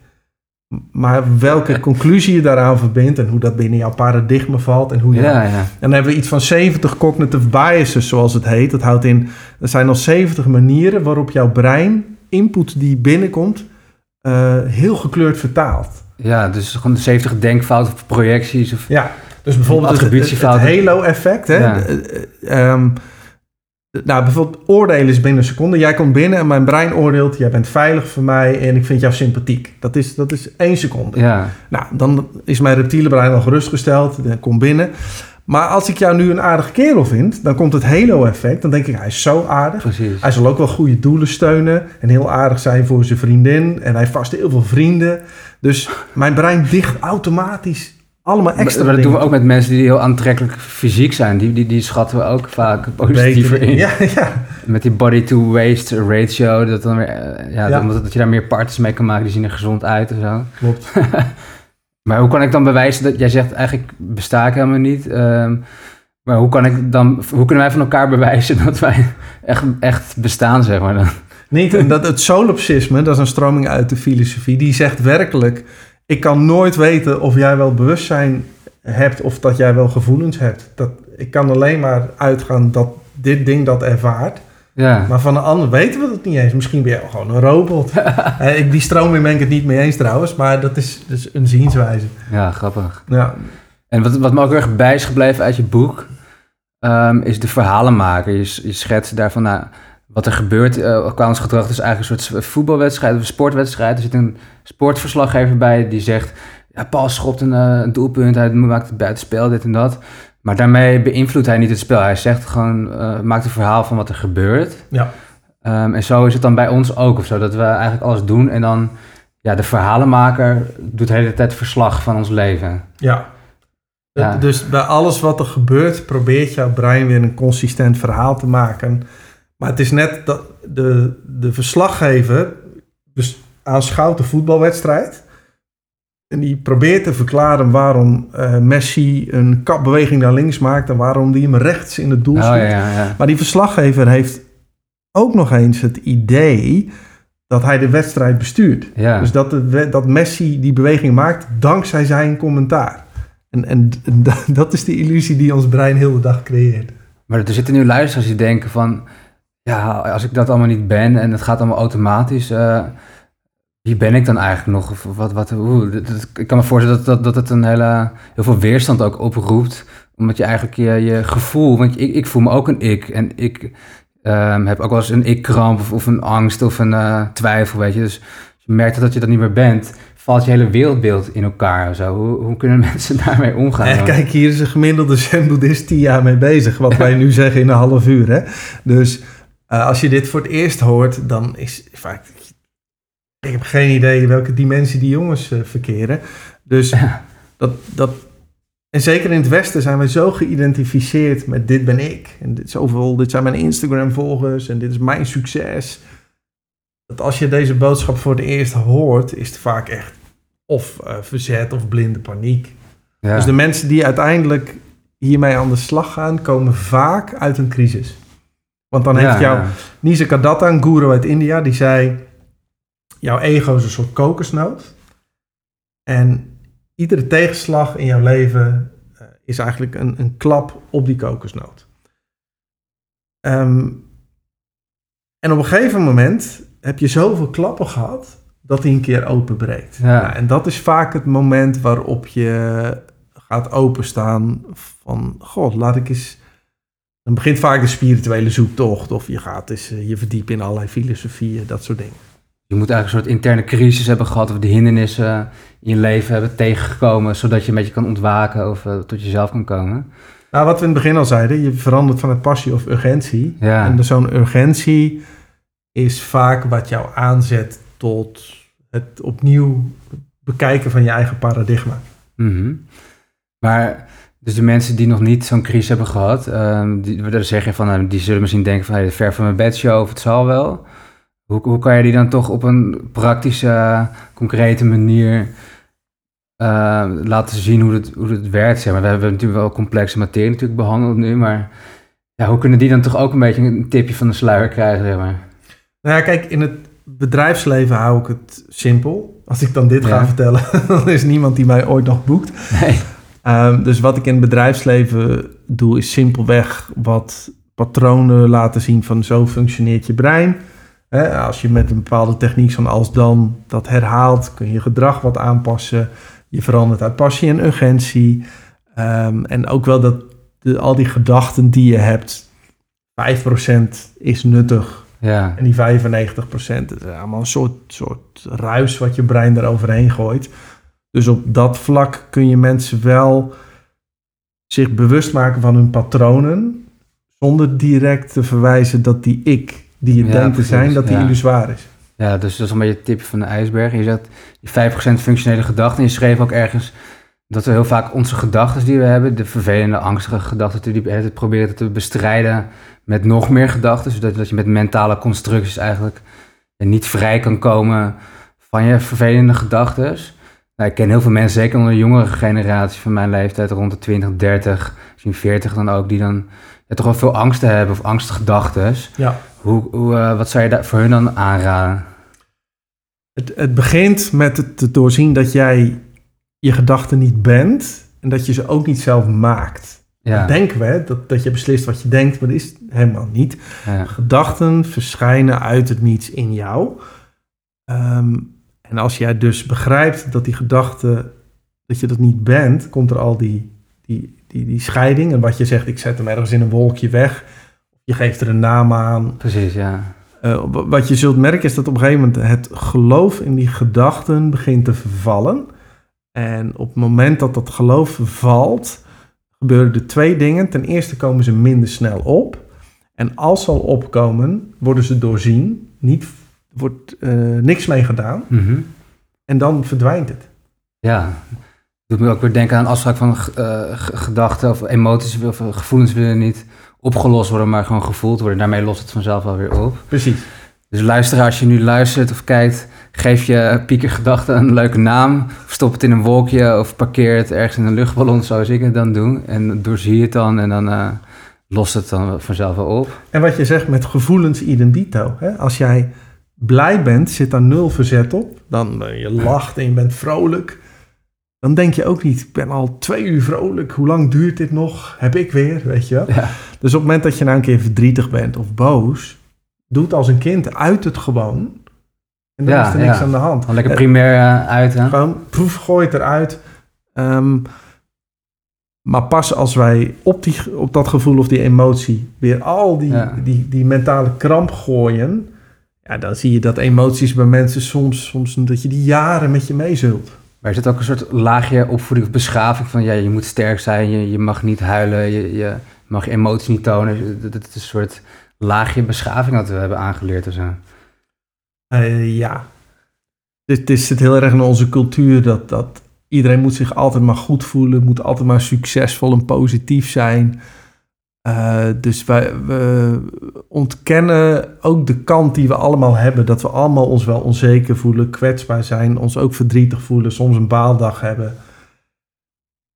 maar welke conclusie je daaraan verbindt en hoe dat binnen jouw paradigma valt en hoe je Ja, ja. en dan hebben we iets van 70 cognitive biases, zoals het heet. Dat houdt in, er zijn al 70 manieren waarop jouw brein input die binnenkomt, eh, heel gekleurd vertaalt. ja, dus gewoon de 70 denkfouten of projecties. Of... Ja, dus bijvoorbeeld het, het, halo-effect. Hè? Ja. Eh, ehm, nou, bijvoorbeeld oordelen is binnen een seconde. Jij komt binnen en mijn brein oordeelt... jij bent veilig voor mij en ik vind jou sympathiek. Dat is, dat is één seconde. Ja, Nou, dan is mijn reptiele brein al gerustgesteld. Dan kom binnen. Maar als ik jou nu een aardige kerel vind... dan komt het halo-effect. Dan denk ik, hij is zo aardig. precies. Hij zal ook wel goede doelen steunen en heel aardig zijn voor zijn vriendin. En hij heeft vast heel veel vrienden. Dus mijn brein dicht automatisch allemaal extra maar dat doen we ook met mensen die heel aantrekkelijk fysiek zijn. Die, die, die schatten we ook vaak positiever in. Ja, ja. Met die body-to-waste ratio. Dat, dan weer, eh, ja, Ja. Omdat dat je daar meer partners mee kan maken. Die zien er gezond uit en zo. Klopt. Maar hoe kan ik dan bewijzen dat... Jij zegt eigenlijk besta ik helemaal niet. ehm, maar hoe, kan ik dan, hoe kunnen wij van elkaar bewijzen dat wij echt, echt bestaan, zeg maar dan? Niet, en dat, het solipsisme, dat is een stroming uit de filosofie, die zegt werkelijk: ik kan nooit weten of jij wel bewustzijn hebt of dat jij wel gevoelens hebt. Dat, ik kan alleen maar uitgaan dat dit ding dat ervaart. Ja, Maar van een ander weten we dat niet eens. Misschien ben je gewoon een robot. Ik- die stroming ben ik het niet mee eens trouwens, maar dat is dus een zienswijze. ja, grappig. Ja, En wat, wat me ook erg bij is gebleven uit je boek, ehm, is de verhalenmaker. Je, je schetst daarvan nou, wat er gebeurt eh, qua ons gedrag. Is eigenlijk een soort voetbalwedstrijd of een sportwedstrijd. Er zit een sportverslaggever bij die zegt... Ja, Paul schopt een, eh, een doelpunt, hij maakt het buitenspel, dit en dat. Maar daarmee beïnvloedt hij niet het spel. Hij zegt gewoon, eh, maakt een verhaal van wat er gebeurt. ja. Ehm, en zo is het dan bij ons ook of zo. Dat we eigenlijk alles doen en dan... Ja, de verhalenmaker doet de hele tijd verslag van ons leven. ja. Dus bij alles wat er gebeurt, probeert jouw brein weer een consistent verhaal te maken. Maar het is net dat de, de verslaggever dus aanschouwt de voetbalwedstrijd. En die probeert te verklaren waarom eh, Messi een kapbeweging naar links maakt en waarom die hem rechts in het doel Oh schiet. ja, ja, ja. Maar die verslaggever heeft ook nog eens het idee dat hij de wedstrijd bestuurt. Ja. Dus dat, de, dat Messi die beweging maakt dankzij zijn commentaar. En, en dat is de illusie die ons brein heel de dag creëert. Maar er zitten nu luisteraars die denken van... Ja, als ik dat allemaal niet ben en het gaat allemaal automatisch... Uh, wie ben ik dan eigenlijk nog? Of wat, wat, ik kan me voorstellen dat, dat, dat het een hele, heel veel weerstand ook oproept. Omdat je eigenlijk je, je gevoel... Want ik, ik voel me ook een ik. En ik um, heb ook wel eens een ik-kramp of, of, een angst of een uh, twijfel, weet je. Dus je merkt dat je dat niet meer bent valt je hele wereldbeeld in elkaar zo. Hoe, hoe kunnen mensen daarmee omgaan? Eh, kijk, hier is een gemiddelde zen-boeddhist tien jaar mee bezig. Wat wij nu zeggen in een half uur. Hè? Dus uh, als je dit voor het eerst hoort, dan is vaak... Ik heb geen idee welke dimensie die jongens uh, verkeren. Dus dat, dat... En zeker in het Westen zijn wij zo geïdentificeerd met dit ben ik. En dit, zoveel, dit zijn mijn Instagram-volgers en dit is mijn succes dat als je deze boodschap voor het eerst hoort, is het vaak echt of uh, verzet of blinde paniek. Ja. Dus de mensen die uiteindelijk hiermee aan de slag gaan, komen vaak uit een crisis. Want dan heeft jouw ja. Nisa een guru uit India, die zei: Jouw ego is een soort kokosnoot. En iedere tegenslag in jouw leven uh, is eigenlijk een, een klap op die kokosnoot. Um, en op een gegeven moment heb je zoveel klappen gehad dat hij een keer openbreekt. Ja. Nou, en dat is vaak het moment waarop je gaat openstaan van, god, laat ik eens... Dan begint vaak de spirituele zoektocht of je gaat eens eh, je verdiepen in allerlei filosofieën, dat soort dingen. Je moet eigenlijk een soort interne crisis hebben gehad of de hindernissen in je leven hebben tegengekomen, zodat je een beetje kan ontwaken of uh, tot jezelf kan komen. Nou, wat we in het begin al zeiden, je verandert van het passie of urgentie. Ja. En zo'n urgentie is vaak wat jou aanzet tot het opnieuw bekijken van je eigen paradigma. Mm Maar dus de mensen die nog niet zo'n crisis hebben gehad, um, die, daar zeg je van, nou, die zullen misschien denken van, hey, ver van mijn bedshow of het zal wel. Hoe, hoe kan je die dan toch op een praktische, concrete manier uh, laten zien hoe het, hoe het werkt? Zeg maar. We hebben natuurlijk wel complexe materie natuurlijk behandeld nu, maar ja, hoe kunnen die dan toch ook een beetje een tipje van de sluier krijgen? Zeg maar? Nou ja, kijk, in het bedrijfsleven hou ik het simpel. Als ik dan dit ga vertellen, dan is niemand die mij ooit nog boekt. Nee. Um, dus wat ik in het bedrijfsleven doe, is simpelweg wat patronen laten zien van zo functioneert je brein. als je met een bepaalde techniek van als dan dat herhaalt, kun je je gedrag wat aanpassen. Je verandert uit passie en urgentie. Um, en ook wel dat de, al die gedachten die je hebt, 5% is nuttig ja. En die 95 procent, is allemaal een soort, soort ruis wat je brein eroverheen gooit. Dus op dat vlak kun je mensen wel zich bewust maken van hun patronen, zonder direct te verwijzen dat die ik, die je denkt te zijn, dat die ja. illusoir is. Ja, dus dat is een beetje het tipje van de ijsberg. Je zegt die 5% functionele gedachten. En je schreef ook ergens dat we heel vaak onze gedachten die we hebben, de vervelende, angstige gedachten, die we proberen te bestrijden met nog meer gedachten, zodat dat je met mentale constructies eigenlijk niet vrij kan komen van je vervelende gedachten. Nou, ik ken heel veel mensen, zeker onder de jongere generatie van mijn leeftijd, rond de 20, 30, misschien 40 dan ook, die dan ja, toch wel veel angsten hebben of angstige gedachten. Ja. Hoe, hoe, uh, wat zou je daar voor hun dan aanraden? Het, het begint met het te doorzien dat jij je gedachten niet bent en dat je ze ook niet zelf maakt. Ja. denken we, dat, dat je beslist wat je denkt, maar dat is helemaal niet. Ja. Gedachten verschijnen uit het niets in jou. Ehm, en als jij dus begrijpt dat die gedachte, dat je dat niet bent, komt er al die, die, die, die scheiding. En wat je zegt, ik zet hem ergens in een wolkje weg. Je geeft er een naam aan. Precies, ja. Uh, wat je zult merken is dat op een gegeven moment het geloof in die gedachten begint te vervallen. En op het moment dat dat geloof valt, gebeuren er twee dingen. Ten eerste komen ze minder snel op. En als ze al opkomen, worden ze doorzien. Niet, wordt uh, niks mee gedaan. Mhm. En dan verdwijnt het. Ja, doet me ook weer denken aan afspraak van uh, gedachten of emoties of gevoelens willen niet opgelost worden, maar gewoon gevoeld worden. Daarmee lost het vanzelf wel weer op. Precies. Dus luister als je nu luistert of kijkt, geef je piekergedachten een leuke naam. Of stop het in een wolkje of parkeer het ergens in een luchtballon zoals ik het dan doe. En doorzie het dan en dan uh, lost het dan vanzelf wel op. En wat je zegt met gevoelens idem dito. Hè? Als jij blij bent, zit daar nul verzet op. Dan uh, je lacht en je bent vrolijk. Dan denk je ook niet, ik ben al twee uur vrolijk. Hoe lang duurt dit nog? Heb ik weer, weet je wel? Ja. Dus op het moment dat je nou een keer verdrietig bent of boos... Doe het als een kind, uit het gewoon. En dan Ja, is er niks ja. aan de hand. Gewoon lekker Eh, primair eh, uit, hè? Gewoon, proef, gooi het eruit. Ehm, maar pas als wij op, die, op dat gevoel of die emotie weer al die, die, die mentale kramp gooien... Ja, dan zie je dat emoties bij mensen soms, soms dat je die jaren met je meezult. Maar is het ook een soort laagje opvoeding of beschaving van ja, je moet sterk zijn, je, je mag niet huilen, je, je mag je emoties niet tonen. Dat het is een soort laagje beschaving dat we hebben aangeleerd of zo. Eh, ja. Het, het zit heel erg in onze cultuur dat, dat iedereen moet zich altijd maar goed voelen, moet altijd maar succesvol en positief zijn. Eh, dus wij we ontkennen ook de kant die we allemaal hebben, dat we allemaal ons wel onzeker voelen, kwetsbaar zijn, ons ook verdrietig voelen, soms een baaldag hebben.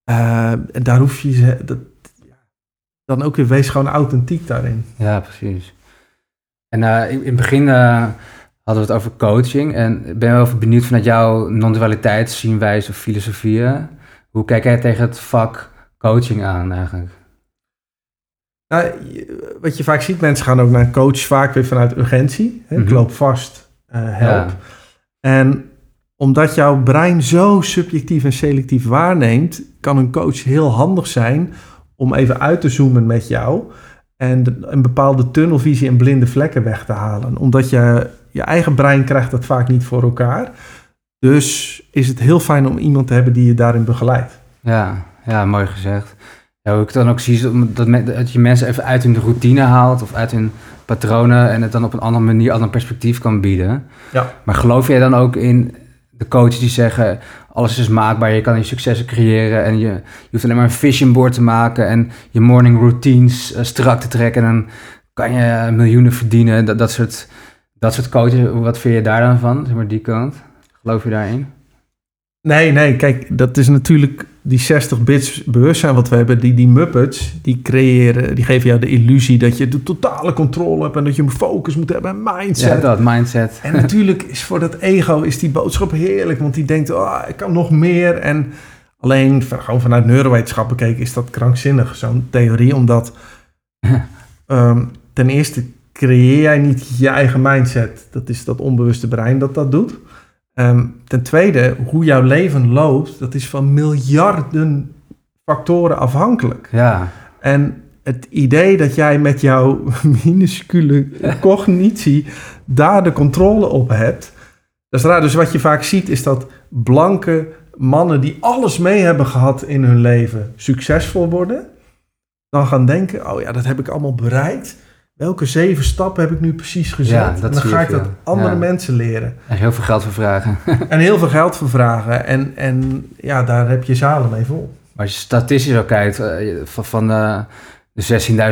Eh, en daar hoef je dat, dan ook weer, wees gewoon authentiek daarin. Ja, precies. En eh, in het begin hadden we het over coaching. En ben wel benieuwd vanuit jouw non-dualiteitszienwijze of filosofieën. Hoe kijk jij tegen het vak coaching aan eigenlijk? Nou, wat je vaak ziet, mensen gaan ook naar een coach vaak weer vanuit urgentie. Hè? Ik Mhm. loop vast, eh, help. Ja. En omdat jouw brein zo subjectief en selectief waarneemt, kan een coach heel handig zijn om even uit te zoomen met jou en een bepaalde tunnelvisie en blinde vlekken weg te halen. Omdat je, je eigen brein krijgt dat vaak niet voor elkaar. Dus is het heel fijn om iemand te hebben die je daarin begeleidt. Ja, ja, mooi gezegd. Ja, hoe ik dan ook zie, dat, men- dat je mensen even uit hun routine haalt of uit hun patronen en het dan op een andere manier, ander perspectief kan bieden. Ja. Maar geloof jij dan ook in de coaches die zeggen, alles is maakbaar, je kan je successen creëren en je, je hoeft alleen maar een vision board te maken en je morning routines eh, strak te trekken en dan kan je miljoenen verdienen. Dat, dat, soort, dat soort coaches, wat vind je daar dan van, zeg maar die kant? Geloof je daarin? Nee, nee, kijk, dat is natuurlijk die 60 bits bewustzijn wat we hebben. Die, die Muppets, die creëren, die geven jou de illusie dat je de totale controle hebt en dat je een focus moet hebben en mindset. Ja, dat, mindset. En natuurlijk is voor dat ego is die boodschap heerlijk, want die denkt, oh, ik kan nog meer. En alleen gewoon vanuit neurowetenschap bekeken is dat krankzinnig, zo'n theorie, omdat ehm, ten eerste creëer jij niet je eigen mindset. Dat is dat onbewuste brein dat dat doet. Ehm, ten tweede, hoe jouw leven loopt, dat is van miljarden factoren afhankelijk. Ja, En het idee dat jij met jouw minuscule cognitie daar de controle op hebt, dat is raar. Dus wat je vaak ziet is dat blanke mannen die alles mee hebben gehad in hun leven succesvol worden, dan gaan denken, oh ja, dat heb ik allemaal bereikt. Welke zeven stappen heb ik nu precies gezet? Ja, en dan ga ik dat andere Ja. mensen leren. er heel veel geld voor vragen. En heel veel geld voor vragen. En, en ja, daar heb je zalen mee vol. Maar als je statistisch ook kijkt, eh, van, van de, de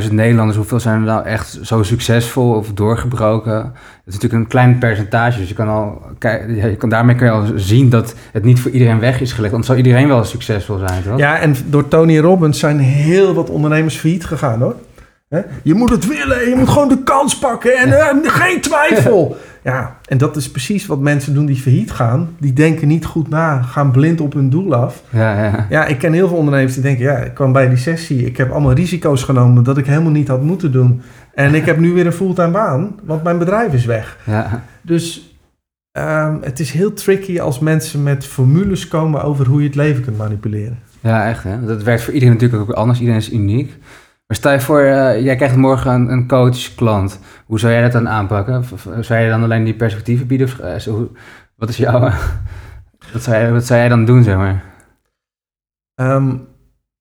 16.000 Nederlanders, hoeveel zijn er nou echt zo succesvol of doorgebroken? Het is natuurlijk een klein percentage, dus je kan, al, je kan daarmee kun je al zien dat het niet voor iedereen weg is gelegd. Want zou iedereen wel succesvol zijn, toch? Ja, en door Tony Robbins zijn heel wat ondernemers failliet gegaan hoor. Hè? Je moet het willen, je moet gewoon de kans pakken en eh, geen twijfel. Ja, en dat is precies wat mensen doen die failliet gaan. Die denken niet goed na, gaan blind op hun doel af. ja, ja. Ja, ik ken heel veel ondernemers die denken, ja, ik kwam bij die sessie, ik heb allemaal risico's genomen dat ik helemaal niet had moeten doen. En ik heb nu weer een fulltime baan, want mijn bedrijf is weg. ja. Dus ehm, het is heel tricky als mensen met formules komen over hoe je het leven kunt manipuleren. Ja, echt hè. Dat werkt voor iedereen natuurlijk ook anders. Iedereen is uniek. Maar stel je voor, eh, jij krijgt morgen een, een coach-klant. Hoe zou jij dat dan aanpakken? V- Zou jij dan alleen die perspectieven bieden? Eh, zo- wat is jouw... wat, zou jij, wat zou jij dan doen, zeg maar? Ehm,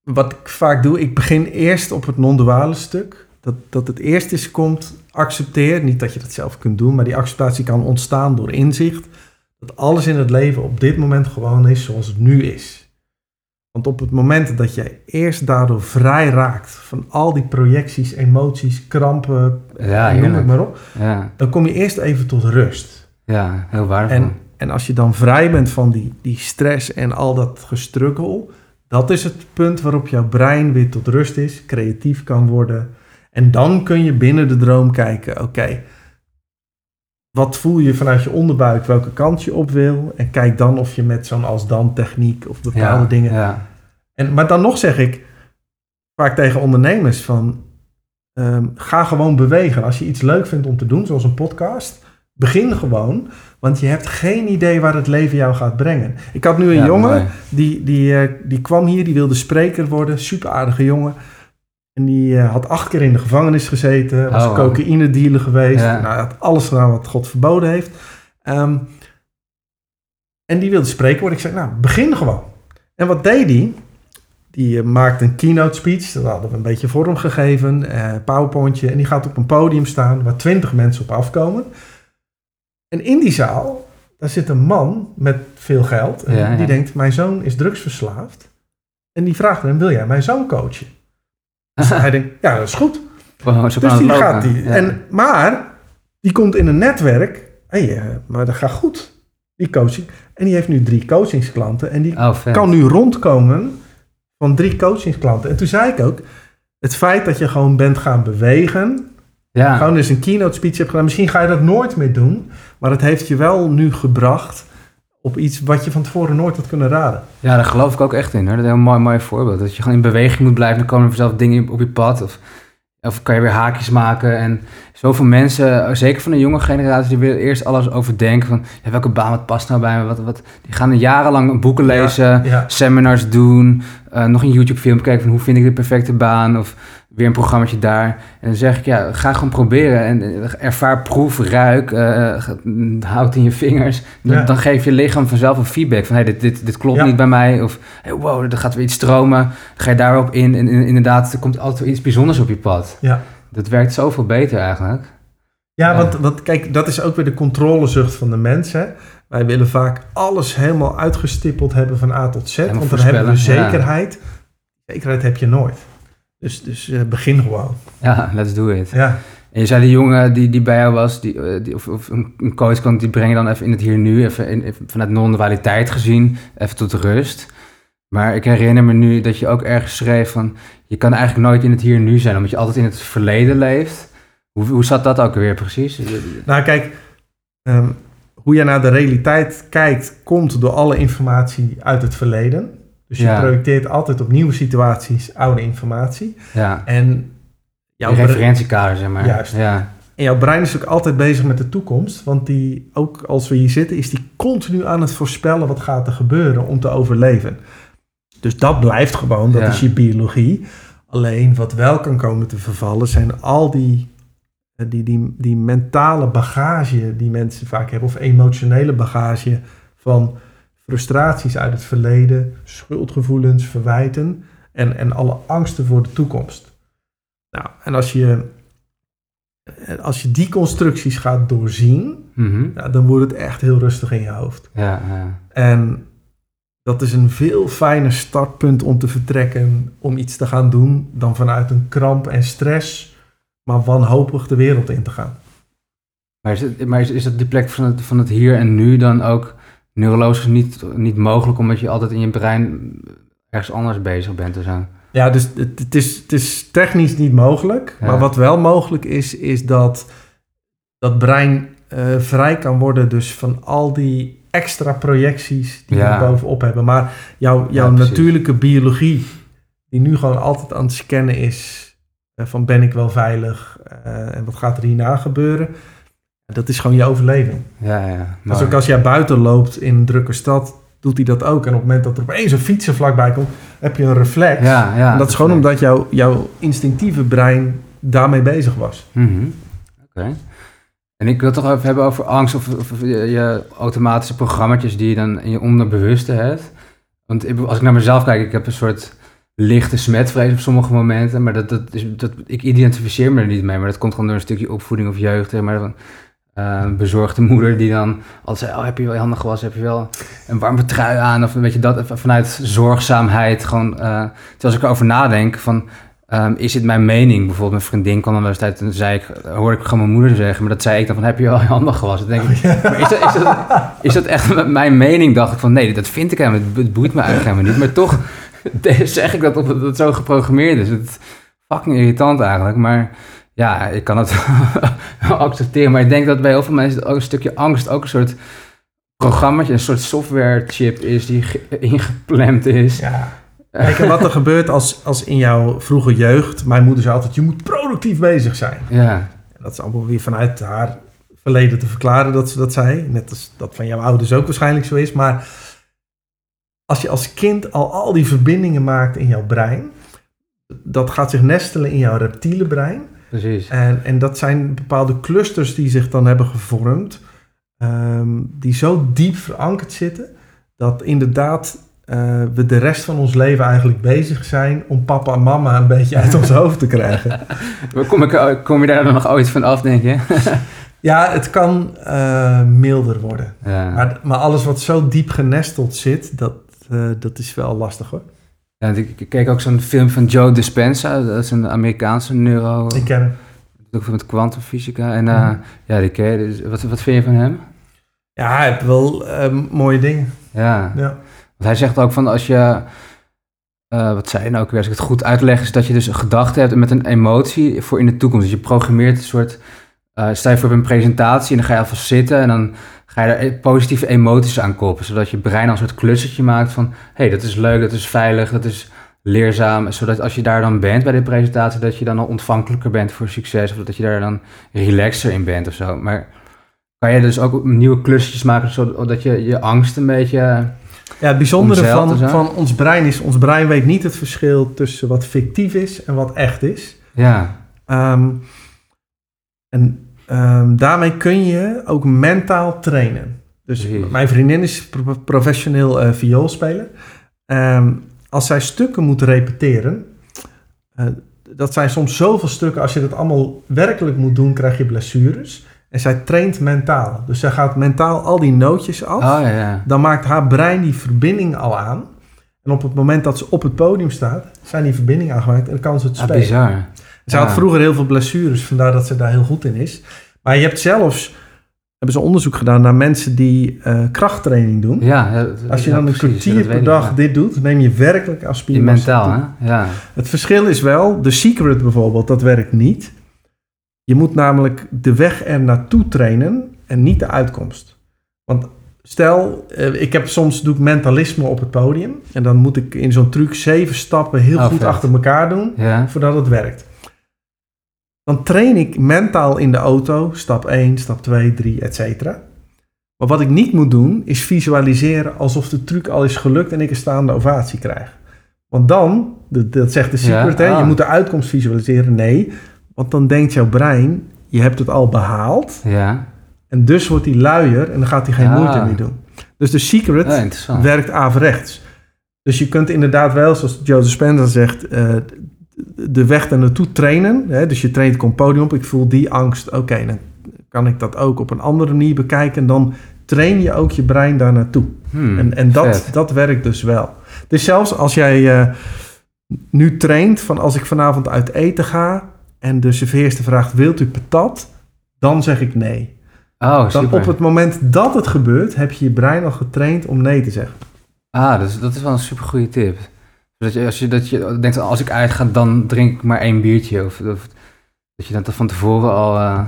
wat ik vaak doe, ik begin eerst op het non-duale stuk. Dat, dat het eerst is komt, accepteer. Niet dat je dat zelf kunt doen, maar die acceptatie kan ontstaan door inzicht. Dat alles in het leven op dit moment gewoon is zoals het nu is. Want op het moment dat jij eerst daardoor vrij raakt van al die projecties, emoties, krampen, Ja, noem het maar op, Ja, dan kom je eerst even tot rust. ja heel waardevol. En, en als je dan vrij bent van die, die stress en al dat gestrukkel, dat is het punt waarop jouw brein weer tot rust is, creatief kan worden. En dan kun je binnen de droom kijken, oké, wat voel je vanuit je onderbuik, welke kant je op wil. En kijk dan of je met zo'n als-dan techniek of bepaalde Ja, dingen... Ja. En, maar dan nog zeg ik vaak tegen ondernemers van... ehm, ga gewoon bewegen. Als je iets leuk vindt om te doen, zoals een podcast... begin gewoon, want je hebt geen idee waar het leven jou gaat brengen. Ik had nu een Ja, jongen, mooi. die, die, eh, die kwam hier, die wilde spreker worden. Super aardige jongen. En die eh, had acht keer in de gevangenis gezeten. Was Oh, wow. cocaïne dealer geweest. Ja. Nou, had alles gedaan wat God verboden heeft. Ehm, en die wilde spreker worden. Ik zei, nou, begin gewoon. En wat deed hij? Die eh, maakte een keynote speech. Dat hadden we een beetje vorm gegeven. eh powerpointje. En die gaat op een podium staan waar twintig mensen op afkomen. En in die zaal, daar zit een man met veel geld. En Ja, ja. die denkt, mijn zoon is drugsverslaafd. En die vraagt hem, wil jij mijn zoon coachen? Dus hij denkt, ja, dat is goed. Wow, Dus die gaat die. Ja. En, maar die komt in een netwerk. Hé, eh, maar dat gaat goed. Die coaching. En die heeft nu drie coachingsklanten. En die oh, kan nu rondkomen van drie coachingsklanten. En toen zei ik ook, het feit dat je gewoon bent gaan bewegen. ja. Gewoon eens een keynote speech hebt gedaan. Misschien ga je dat nooit meer doen. Maar het heeft je wel nu gebracht op iets wat je van tevoren nooit had kunnen raden. ja, daar geloof ik ook echt in. Hoor. Dat is een heel mooi, mooi voorbeeld. Dat je gewoon in beweging moet blijven. Dan komen er vanzelf dingen op je pad. Of, of kan je weer haakjes maken. En zoveel mensen, zeker van de jonge generatie, die willen eerst alles overdenken. Van ja, welke baan, wat past nou bij me? Wat, wat, die gaan jarenlang boeken lezen. Ja, seminars doen, eh, nog een YouTube-film kijken van hoe vind ik de perfecte baan of weer een programmaatje daar. En dan zeg ik, ja, ga gewoon proberen en eh, ervaar, proef, ruik, eh, ge- houd in je vingers. Dan, Ja. dan geeft je lichaam vanzelf een feedback van, hey, dit, dit, dit klopt Ja. niet bij mij. Of, hey, wow, er gaat weer iets stromen. Ga je daarop in en, en inderdaad, er komt altijd weer iets bijzonders op je pad. ja. Dat werkt zoveel beter eigenlijk. Ja, want, want kijk, dat is ook weer de controlezucht van de mensen. Wij willen vaak alles helemaal uitgestippeld hebben van A tot Z. Want dan hebben we ja. zekerheid. Zekerheid heb je nooit. Dus, dus eh, begin gewoon. Ja, let's do it. Ja, En je zei die jongen die, die bij jou was, die, eh, die, of, of een coach kan, die breng je dan even in het hier nu, even, in, even vanuit non-dualiteit gezien, even tot rust. Maar ik herinner me nu dat je ook ergens schreef van, je kan eigenlijk nooit in het hier nu zijn, omdat je altijd in het verleden leeft. Hoe, hoe zat dat ook weer precies? nou kijk, ehm, hoe je naar de realiteit kijkt, komt door alle informatie uit het verleden. Dus je projecteert altijd op nieuwe situaties oude informatie. Ja, En jouw, referentiekader, zeg maar. Juist. Ja, en jouw brein is ook altijd bezig met de toekomst. Want die, ook als we hier zitten, is die continu aan het voorspellen wat gaat er gebeuren om te overleven. Dus dat blijft gewoon, dat Ja. is je biologie. Alleen wat wel kan komen te vervallen zijn al die, eh, die, die, die mentale bagage die mensen vaak hebben, of emotionele bagage van frustraties uit het verleden, schuldgevoelens, verwijten en, en alle angsten voor de toekomst. Nou, en als je, als je die constructies gaat doorzien, Mhm. nou, dan wordt het echt heel rustig in je hoofd. ja, ja. En dat is een veel fijner startpunt om te vertrekken, om iets te gaan doen, dan vanuit een kramp en stress, maar wanhopig de wereld in te gaan. Maar, is het, maar is, is dat die plek van het, van het hier en nu dan ook neurologisch niet, niet mogelijk, omdat je altijd in je brein ergens anders bezig bent of zo? Ja, dus het, het, is, het is technisch niet mogelijk. Ja. Maar wat wel mogelijk is, is dat dat brein eh, vrij kan worden dus van al die extra projecties die Ja. we bovenop hebben. Maar jouw, jouw Ja, natuurlijke biologie, die nu gewoon altijd aan het scannen is eh, van ben ik wel veilig eh, en wat gaat er hierna gebeuren, dat is gewoon je overleving. Ja, ja. Dus ook als jij buiten loopt in een drukke stad, doet hij dat ook. En op het moment dat er opeens een fietser vlakbij komt, heb je een reflex. Ja, ja. En dat is gewoon omdat jouw, jouw instinctieve brein daarmee bezig was. Mhm. Oké. En ik wil het toch even hebben over angst of, of, of je, je automatische programma's die je dan in je onderbewuste hebt. Want ik- als ik naar mezelf kijk, ik heb een soort lichte smetvrees op sommige momenten. Maar dat, dat is, dat, ik identificeer me er niet mee. Maar dat komt gewoon door een stukje opvoeding of jeugd. Maar eh, een bezorgde moeder die dan altijd zei, oh, heb je wel je handen gewassen? Heb je wel een warme trui aan? Of weet je dat, even vanuit zorgzaamheid. Gewoon, eh, terwijl als ik erover nadenk van... Ehm, is het mijn mening? Bijvoorbeeld mijn vriendin kwam dan wel eens tijd en zei ik, hoorde ik gewoon mijn moeder zeggen, maar dat zei ik dan van, heb je wel je handen gewassen? Dan denk ik, maar is dat, is, dat, is dat echt mijn mening? Dacht ik van, nee, dat vind ik helemaal niet. Het boeit me eigenlijk helemaal niet. Maar toch zeg ik dat omdat het zo geprogrammeerd is. Het fucking irritant eigenlijk. Maar ja, ik kan het accepteren. Maar ik denk dat bij heel veel mensen ook een stukje angst ook een soort programmaatje, een soort software chip is die ingepland is. Ja. Kijk, wat er gebeurt als, als in jouw vroege jeugd, mijn moeder zei altijd, je moet productief bezig zijn. Ja. Dat is allemaal weer vanuit haar verleden te verklaren dat ze dat zei. Net als dat van jouw ouders ook waarschijnlijk zo is. Maar als je als kind al al die verbindingen maakt in jouw brein, dat gaat zich nestelen in jouw reptiele brein. Precies. En, en dat zijn bepaalde clusters die zich dan hebben gevormd, ehm, die zo diep verankerd zitten, dat inderdaad uh, we de rest van ons leven eigenlijk bezig zijn om papa en mama een beetje uit ons hoofd te krijgen. kom, ik, kom je daar dan nog ooit van af, denk je? ja, het kan uh, milder worden. Ja. Maar, maar, alles wat zo diep genesteld zit, dat, uh, dat is wel lastig hoor. Ja, ik keek ook zo'n film van Joe Dispenza, dat is een Amerikaanse neuro... Ik ken hem. Ook met kwantumfysica. En mm. ja, die ken je. Dus wat, wat vind je van hem? Ja, hij heeft wel mooie dingen. Ja. ja. Want hij zegt ook van als je, uh, wat zei je nou ook weer, als ik het goed uitleg, is dat je dus een gedachte hebt met een emotie voor in de toekomst. Dus je programmeert een soort, stel je voor een presentatie en dan ga je alvast zitten en dan ga je positieve emoties aan koppelen. Zodat je brein als een soort maakt van, hey, dat is leuk, dat is veilig, dat is leerzaam. Zodat als je daar dan bent bij de presentatie, dat je dan al ontvankelijker bent voor succes. Of dat je daar dan relaxer in bent of zo. Maar kan je dus ook nieuwe klusjes maken, zodat je je angst een beetje ja, het bijzondere van, van ons brein is, ons brein weet niet het verschil tussen wat fictief is en wat echt is. Ja. Ehm, en ehm, daarmee kun je ook mentaal trainen. Dus mijn vriendin is professioneel uh, vioolspeler. Um, als zij stukken moet repeteren, uh, dat zijn soms zoveel stukken, als je dat allemaal werkelijk moet doen, krijg je blessures. En zij traint mentaal. Dus zij gaat mentaal al die nootjes af. Oh, ja. Dan maakt haar brein die verbinding al aan. En op het moment dat ze op het podium staat, zijn die verbindingen aangemaakt en dan kan ze het ah, spelen. bizar. Ze had vroeger heel veel blessures, vandaar dat ze daar heel goed in is. Maar je hebt zelfs, hebben ze onderzoek gedaan naar mensen die uh, krachttraining doen. Ja, Als je dan een kwartier per dag dit doet, neem je werkelijk als spiermassa Mentaal, hè? Ja. Het verschil is wel, de secret bijvoorbeeld, dat werkt niet. Je moet namelijk de weg er naartoe trainen en niet de uitkomst. Want stel, eh, ik heb soms doe ik mentalisme op het podium. En dan moet ik in zo'n truc zeven stappen heel Oh, goed vet. achter elkaar doen voordat het werkt. Dan train ik mentaal in de auto, stap 1, stap 2, 3, et cetera. Maar wat ik niet moet doen, is visualiseren alsof de truc al is gelukt en ik een staande ovatie krijg. Want dan, dat zegt de Ja, secret, hè, ah. je moet de uitkomst visualiseren. Nee, want dan denkt jouw brein, je hebt het al behaald. Ja. En dus wordt hij luier en dan gaat hij geen Ah. moeite meer doen. Dus de secret interessant. werkt averechts. Dus je kunt inderdaad wel, zoals Joseph Spencer zegt, eh, de weg daar naartoe trainen. Hè? Dus je traint, ik kom podium op, ik voel die angst. Oké, dan kan ik dat ook op een andere manier bekijken. En dan train je ook je brein daar naartoe. Hmm, en en dat, vet. dat werkt dus wel. Dus zelfs als jij eh, nu traint van als ik vanavond uit eten ga... en de serveerster vraagt, wilt u patat? Dan zeg ik nee. Oh, Dan op het moment dat het gebeurt, heb je je brein al getraind om nee te zeggen. Ah, dat is, dat is wel een super goede tip. Dat je, als je, dat je denkt, als ik uitga, dan drink ik maar één biertje. Of, of dat je dat van tevoren al... eh,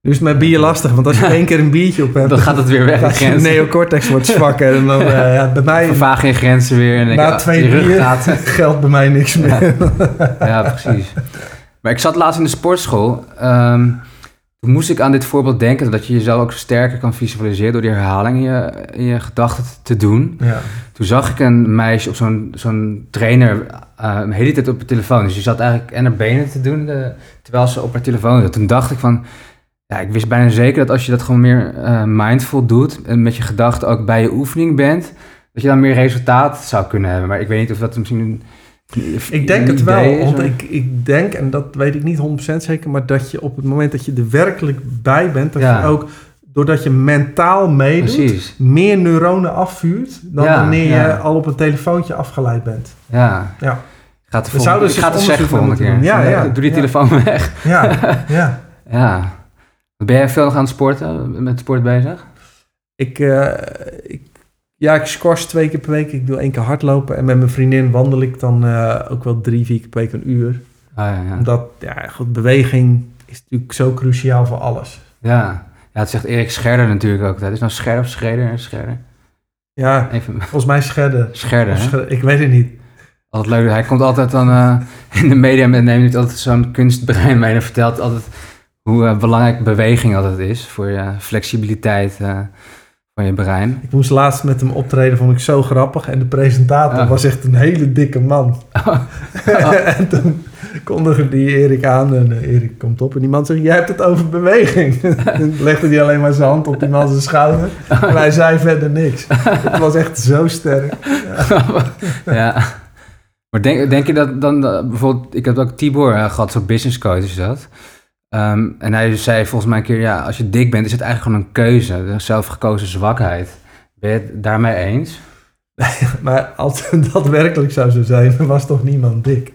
Nu is het met bier lastig, want als je één keer een biertje op hebt, dan gaat het weer weg, de gaat neocortex wordt zwakker. En dan, eh, ja, bij mij, Vervaag je grenzen weer. En na je, twee je bier, ruggraat. geldt bij mij niks meer. Ja, precies. Maar ik zat laatst in de sportschool. ehm, moest ik aan dit voorbeeld denken dat je jezelf ook sterker kan visualiseren door die herhaling in je, in je gedachten te doen. Ja. Toen zag ik een meisje of zo'n zo'n trainer de hele tijd op haar telefoon. Dus die zat eigenlijk en haar benen te doen eh, terwijl ze op haar telefoon zat. Toen dacht ik van, ja, ik wist bijna zeker dat als je dat gewoon meer eh, mindful doet en met je gedachten ook bij je oefening bent, dat je dan meer resultaat zou kunnen hebben. Maar ik weet niet of dat misschien een Ik denk het wel, want ik, ik denk, en dat weet ik niet 100% zeker, maar dat je op het moment dat je er werkelijk bij bent, dat Ja. je ook, doordat je mentaal meedoet, Precies. meer neuronen afvuurt dan Ja, wanneer je al op een telefoontje afgeleid bent. Ja. Ja. Ik ga het, We volgende, zouden ik ga het eens zeggen volgende keer. Ja, ja. Doe die telefoon weg. Ja, ja. Ja. Ben jij veel nog aan het sporten? Met sport bezig? Ik, eh, ik, ja, ik squash twee keer per week. Ik doe één keer hardlopen. En met mijn vriendin wandel ik dan eh, ook wel drie, vier keer per week een uur. Ah, ja, ja. Omdat, ja, goed, beweging is natuurlijk zo cruciaal voor alles. Ja. ja, het zegt Erik Scherder natuurlijk ook. Dat is nou Scherder of Schreder? Scherder. Ja, Even volgens mij Scherder. Scherder? Scherder, Ik weet het niet. Altijd leuk. Hij komt altijd dan eh, in de media met neemt altijd zo'n kunstbrein mee en vertelt altijd hoe eh, belangrijk beweging altijd is voor je flexibiliteit van je brein. Ik moest laatst met hem optreden, vond ik zo grappig. En de presentator was echt een hele dikke man. en toen kondigde die Erik aan en eh, Erik komt op. En die man zegt, jij hebt het over beweging. Toen legde hij alleen maar zijn hand op die man zijn schouder. En hij zei verder niks. Het was echt zo sterk. ja. Maar denk, denk je dat dan eh, bijvoorbeeld, ik heb ook Tibor eh, gehad, zo'n business coach is dat. Ehm, en hij zei volgens mij een keer, ja, als je dik bent, is het eigenlijk gewoon een keuze, een zelfgekozen zwakheid. Ben je het daarmee eens? Maar als het daadwerkelijk zou zo zijn, dan was toch niemand dik.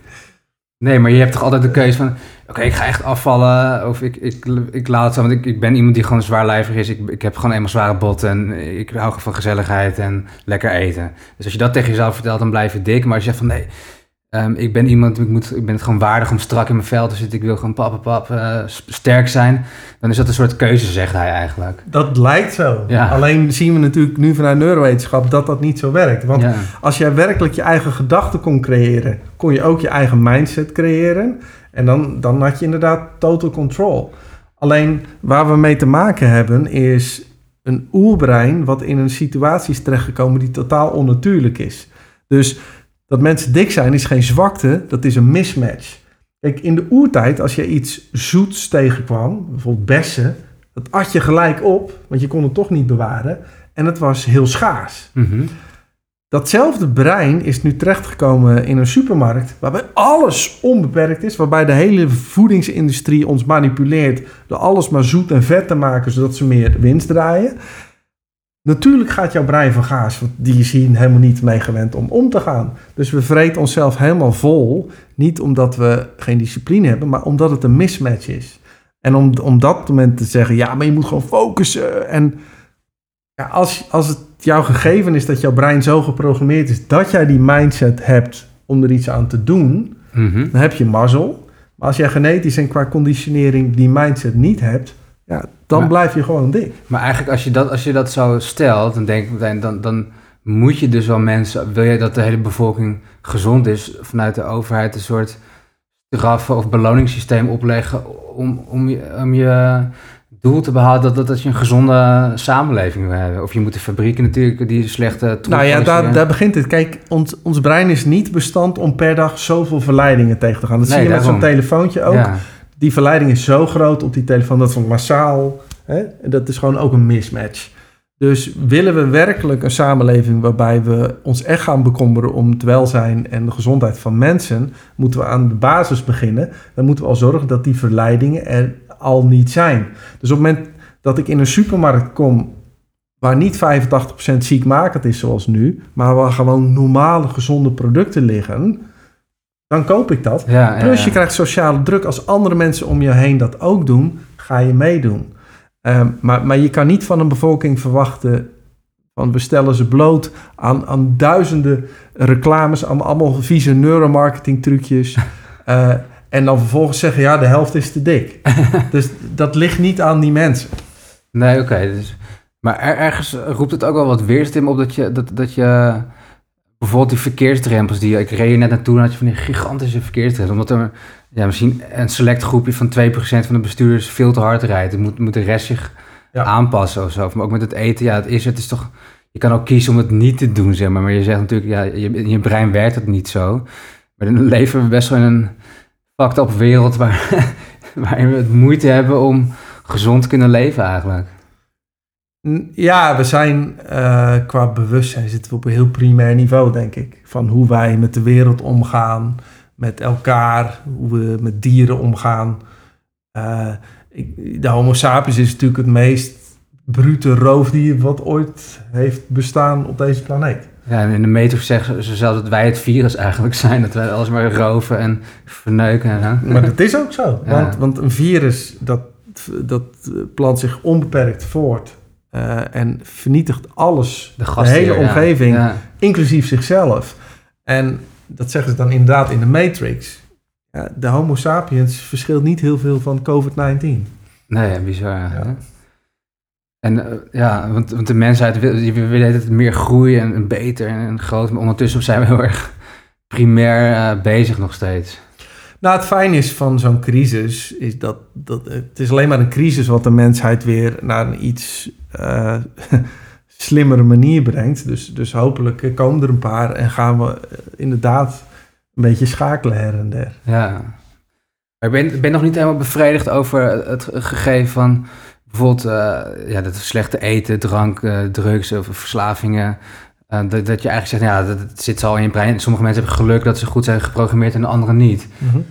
Nee, maar je hebt toch altijd de keuze van... Oké, ik ga echt afvallen. Of ik, ik, ik laat het zo. Want ik, ik ben iemand die gewoon zwaarlijvig is. Ik, ik heb gewoon eenmaal zware botten. En ik hou van gezelligheid en lekker eten. Dus als je dat tegen jezelf vertelt, dan blijf je dik. Maar als je zegt van nee... ehm, ik ben iemand, ik, moet, ik ben het gewoon waardig om strak in mijn vel te zitten. Ik wil gewoon pap, pap, eh, sterk zijn. Dan is dat een soort keuze, zegt hij eigenlijk. Dat lijkt zo. Ja. Alleen zien we natuurlijk nu vanuit neurowetenschap dat dat niet zo werkt. Want ja. als jij werkelijk je eigen gedachten kon creëren, kon je ook je eigen mindset creëren. En dan, dan had je inderdaad total control. Alleen waar we mee te maken hebben is een oerbrein wat in een situatie is terechtgekomen die totaal onnatuurlijk is. Dus dat mensen dik zijn is geen zwakte, dat is een mismatch. Kijk, in de oertijd, als je iets zoets tegenkwam, bijvoorbeeld bessen, dat at je gelijk op, want je kon het toch niet bewaren. En het was heel schaars. Mhm. Datzelfde brein is nu terechtgekomen in een supermarkt waarbij alles onbeperkt is, waarbij de hele voedingsindustrie ons manipuleert door alles maar zoet en vet te maken zodat ze meer winst draaien. Natuurlijk gaat jouw brein van gaas, want die is hier helemaal niet mee gewend om om te gaan. Dus we vreten onszelf helemaal vol, niet omdat we geen discipline hebben, maar omdat het een mismatch is. En om, om dat moment te zeggen, ja, maar je moet gewoon focussen. En ja, als, als het jouw gegeven is dat jouw brein zo geprogrammeerd is dat jij die mindset hebt om er iets aan te doen, Mhm. dan heb je mazzel. Maar als jij genetisch en qua conditionering die mindset niet hebt, ja, dan Maar- blijf je gewoon dik. Maar eigenlijk als je dat, als je dat zo stelt, dan denk ik meteen, dan, dan moet je dus wel mensen, wil je dat de hele bevolking gezond is, vanuit de overheid een soort straffen of beloningssysteem opleggen om, om, je, om je doel te behalen dat, dat, dat je een gezonde samenleving wil hebben. Of je moet de fabrieken natuurlijk die slechte Nou ja, daar, daar begint het. Kijk, ons, ons brein is niet bestand om per dag zoveel verleidingen tegen te gaan. Dat Nee, zie je met zo'n telefoontje ook. Ja. Die verleiding is zo groot op die telefoon, dat van massaal. Hè? Dat is gewoon ook een mismatch. Dus willen we werkelijk een samenleving waarbij we ons echt gaan bekommeren om het welzijn en de gezondheid van mensen, moeten we aan de basis beginnen. Dan moeten we al zorgen dat die verleidingen er al niet zijn. Dus op het moment dat ik in een supermarkt kom waar niet 85% ziekmakend is zoals nu, maar waar gewoon normale gezonde producten liggen, dan koop ik dat. Ja, Plus ja. je krijgt sociale druk. Als andere mensen om je heen dat ook doen, ga je meedoen. Ehm, maar, maar je kan niet van een bevolking verwachten van we stellen ze bloot aan, aan duizenden reclames, aan allemaal vieze neuromarketing trucjes. eh, en dan vervolgens zeggen, ja, de helft is te dik. dus dat ligt niet aan die mensen. Nee, oké. dus, maar er- ergens roept het ook wel wat weerstand op dat je, dat, dat je bijvoorbeeld die verkeersdrempels die ik reed net naartoe, dan had je van die gigantische verkeersdrempels. Omdat er ja, misschien een select groepje van 2% van de bestuurders veel te hard rijdt. Dan moet, moet de rest zich Ja. aanpassen of zo. Maar ook met het eten, ja, het is, het is toch. Je kan ook kiezen om het niet te doen, zeg maar. Maar je zegt natuurlijk, ja, je, in je brein werkt het niet zo. Maar dan leven we best wel in een fucked up wereld waar, waarin we het moeite hebben om gezond te kunnen leven eigenlijk. Ja, we zijn eh, qua bewustzijn zitten we op een heel primair niveau, denk ik. Van hoe wij met de wereld omgaan, met elkaar, hoe we met dieren omgaan. Eh, ik, de Homo sapiens is natuurlijk het meest brute roofdier wat ooit heeft bestaan op deze planeet. Ja, en in de Matrix zeggen ze zelfs dat wij het virus eigenlijk zijn. Dat wij alles maar roven en verneuken. Hè? Maar dat is ook zo. Ja. Want, want een virus dat, dat plant zich onbeperkt voort eh, en vernietigt alles, De hele omgeving. Ja. inclusief zichzelf. En dat zeggen ze dan inderdaad in de Matrix. Ja, de homo sapiens verschilt niet heel veel van COVID-19. Nee, bizar. Ja. En uh, ja, want, want, de mensheid wil, we willen het meer groeien en, en, beter en, groot. Maar ondertussen zijn we heel erg primair uh, bezig nog steeds. Nou, het fijn is van zo'n crisis is dat, dat het is alleen maar een crisis wat de mensheid weer naar een iets uh, slimmere manier brengt. Dus, dus hopelijk komen er een paar en gaan we inderdaad een beetje schakelen her en der. Ja. Maar ik ben, ben nog niet helemaal bevredigd over het gegeven van bijvoorbeeld uh, ja, dat slechte eten, drank, drugs of verslavingen. Uh, dat, dat je eigenlijk zegt, ja, dat, dat, zit al in je brein. Sommige mensen hebben geluk dat ze goed zijn geprogrammeerd en de anderen niet. Mm -hmm.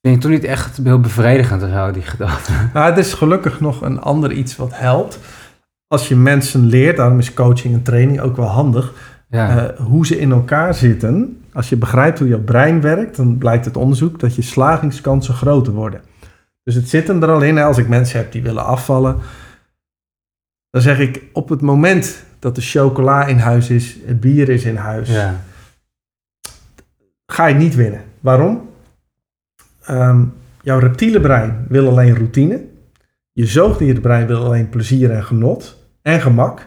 Ben je toch niet echt heel bevredigend zo, die gedachte? Nou, het is gelukkig nog een ander iets wat helpt. Als je mensen leert, daarom is coaching en training ook wel handig, ja. hoe ze in elkaar zitten. Als je begrijpt hoe je brein werkt, dan blijkt het onderzoek dat je slagingskansen groter worden. Dus het zit hem er al in. Als ik mensen heb die willen afvallen, dan zeg ik op het moment dat de chocola in huis is, het bier is in huis, ja. ga je niet winnen. Waarom? Um, jouw reptiele brein wil alleen routine. Je zoogdierenbrein wil alleen plezier en genot en gemak.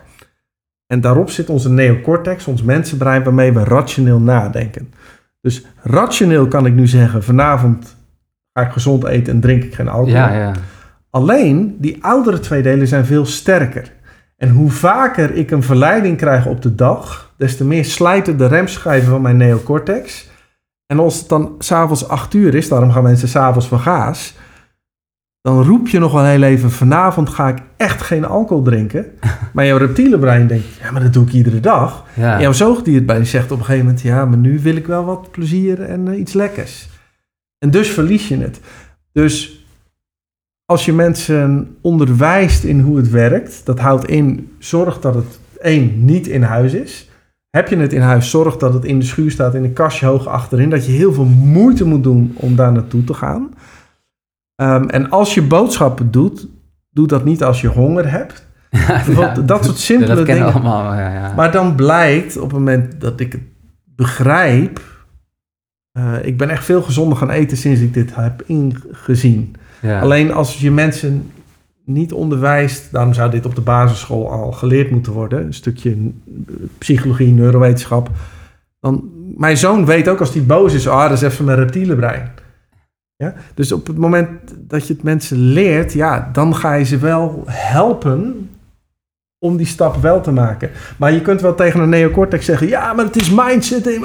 En daarop zit onze neocortex, ons mensenbrein, waarmee we rationeel nadenken. Dus rationeel kan ik nu zeggen, vanavond ga ik gezond eten en drink ik geen alcohol. Ja, ja. Alleen, die oudere twee delen zijn veel sterker. En hoe vaker ik een verleiding krijg op de dag, des te meer slijten de remschijven van mijn neocortex. En als het dan s'avonds acht uur is, daarom gaan mensen s'avonds van gaas, dan roep je nog wel heel even, vanavond ga ik echt geen alcohol drinken. Maar jouw reptiele brein denkt, ja, maar dat doe ik iedere dag. Ja. En jouw zoogdierbrein zegt op een gegeven moment, ja, maar nu wil ik wel wat plezier en uh, iets lekkers. En dus verlies je het. Dus als je mensen onderwijst in hoe het werkt, dat houdt in, zorg dat het één niet in huis is. Heb je het in huis, zorg dat het in de schuur staat, in een kastje hoog achterin, dat je heel veel moeite moet doen om daar naartoe te gaan. Um, en als je boodschappen doet, doe dat niet als je honger hebt. Ja, dat soort simpele dat dingen. Allemaal, ja, ja. Maar dan blijkt op het moment dat ik het begrijp, uh, ik ben echt veel gezonder gaan eten sinds ik dit heb ingezien. Alleen als je mensen niet onderwijst, daarom zou dit op de basisschool al geleerd moeten worden. Een stukje psychologie, neurowetenschap. Dan, mijn zoon weet ook als hij boos is, ah, dat is even mijn reptiele brein. Ja? Dus op het moment dat je het mensen leert, ja, dan ga je ze wel helpen om die stap wel te maken. Maar je kunt wel tegen een neocortex zeggen, ja, maar het is mindset.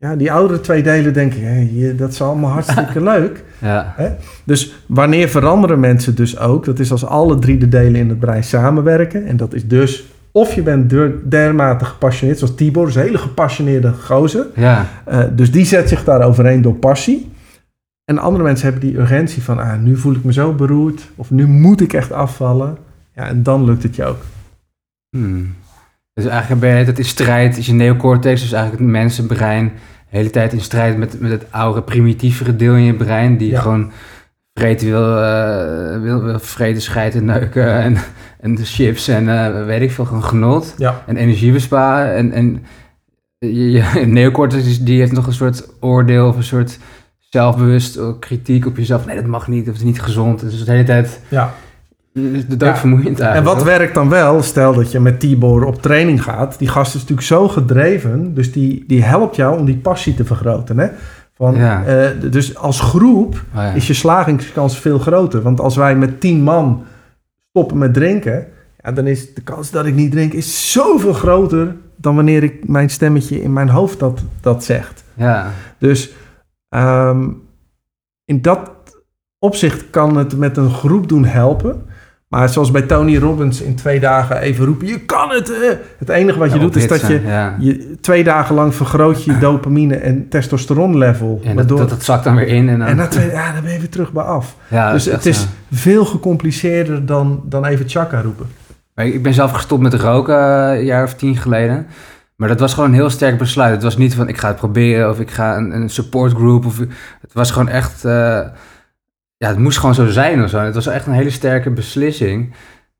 Ja, die oudere twee delen denken, hé, dat is allemaal hartstikke leuk. Ja. Hè? Dus wanneer veranderen mensen dus ook? Dat is als alle drie de delen in het brein samenwerken. En dat is dus of je bent dermate gepassioneerd, zoals Tibor, is een hele gepassioneerde gozer. Ja. Uh, dus die zet zich daar overheen door passie. En andere mensen hebben die urgentie van, ah, nu voel ik me zo beroerd. Of nu moet ik echt afvallen. Ja, en dan lukt het je ook. Hmm. Dus eigenlijk ben je het in strijd, is je neocortex, dus eigenlijk het mensenbrein, de hele tijd in strijd met, met het oude, primitievere deel in je brein, die gewoon vreten wil, uh, wil, wil vreten, scheiden, neuken en, en de chips en uh, weet ik veel, gewoon genot ja. en energie besparen. En, en je, je neocortex die heeft nog een soort oordeel of een soort zelfbewust kritiek op jezelf. Nee, dat mag niet, of het is niet gezond. Dus de hele tijd... Ja. De vermoeiend En wat werkt dan wel? Stel dat je met Tibor op training gaat. Die gast is natuurlijk zo gedreven. Dus die, die helpt jou om die passie te vergroten. Hè? Van, ja. uh, dus als groep oh, ja. is je slagingskans veel groter. Want als wij met tien man stoppen met drinken... Ja, dan is de kans dat ik niet drink is zoveel groter... dan wanneer ik mijn stemmetje in mijn hoofd dat, dat zegt. Ja. Dus Um, in dat opzicht kan het met een groep doen helpen. Maar zoals bij Tony Robbins in twee dagen even roepen: Je kan het! Het enige wat je doet is dat je, ja. je twee dagen lang vergroot je dopamine en testosteron level. En waardoor, dat, dat, zakt dan weer in. En dan, en twee, ja, dan ben je weer terug bij af. Ja, dus het is veel gecompliceerder dan, dan even chakka roepen. Ik ben zelf gestopt met roken uh, een jaar of tien geleden. Maar dat was gewoon een heel sterk besluit. Het was niet van ik ga het proberen of ik ga een, een support group. Of, het was gewoon echt. Uh, ja, het moest gewoon zo zijn of zo. Het was echt een hele sterke beslissing.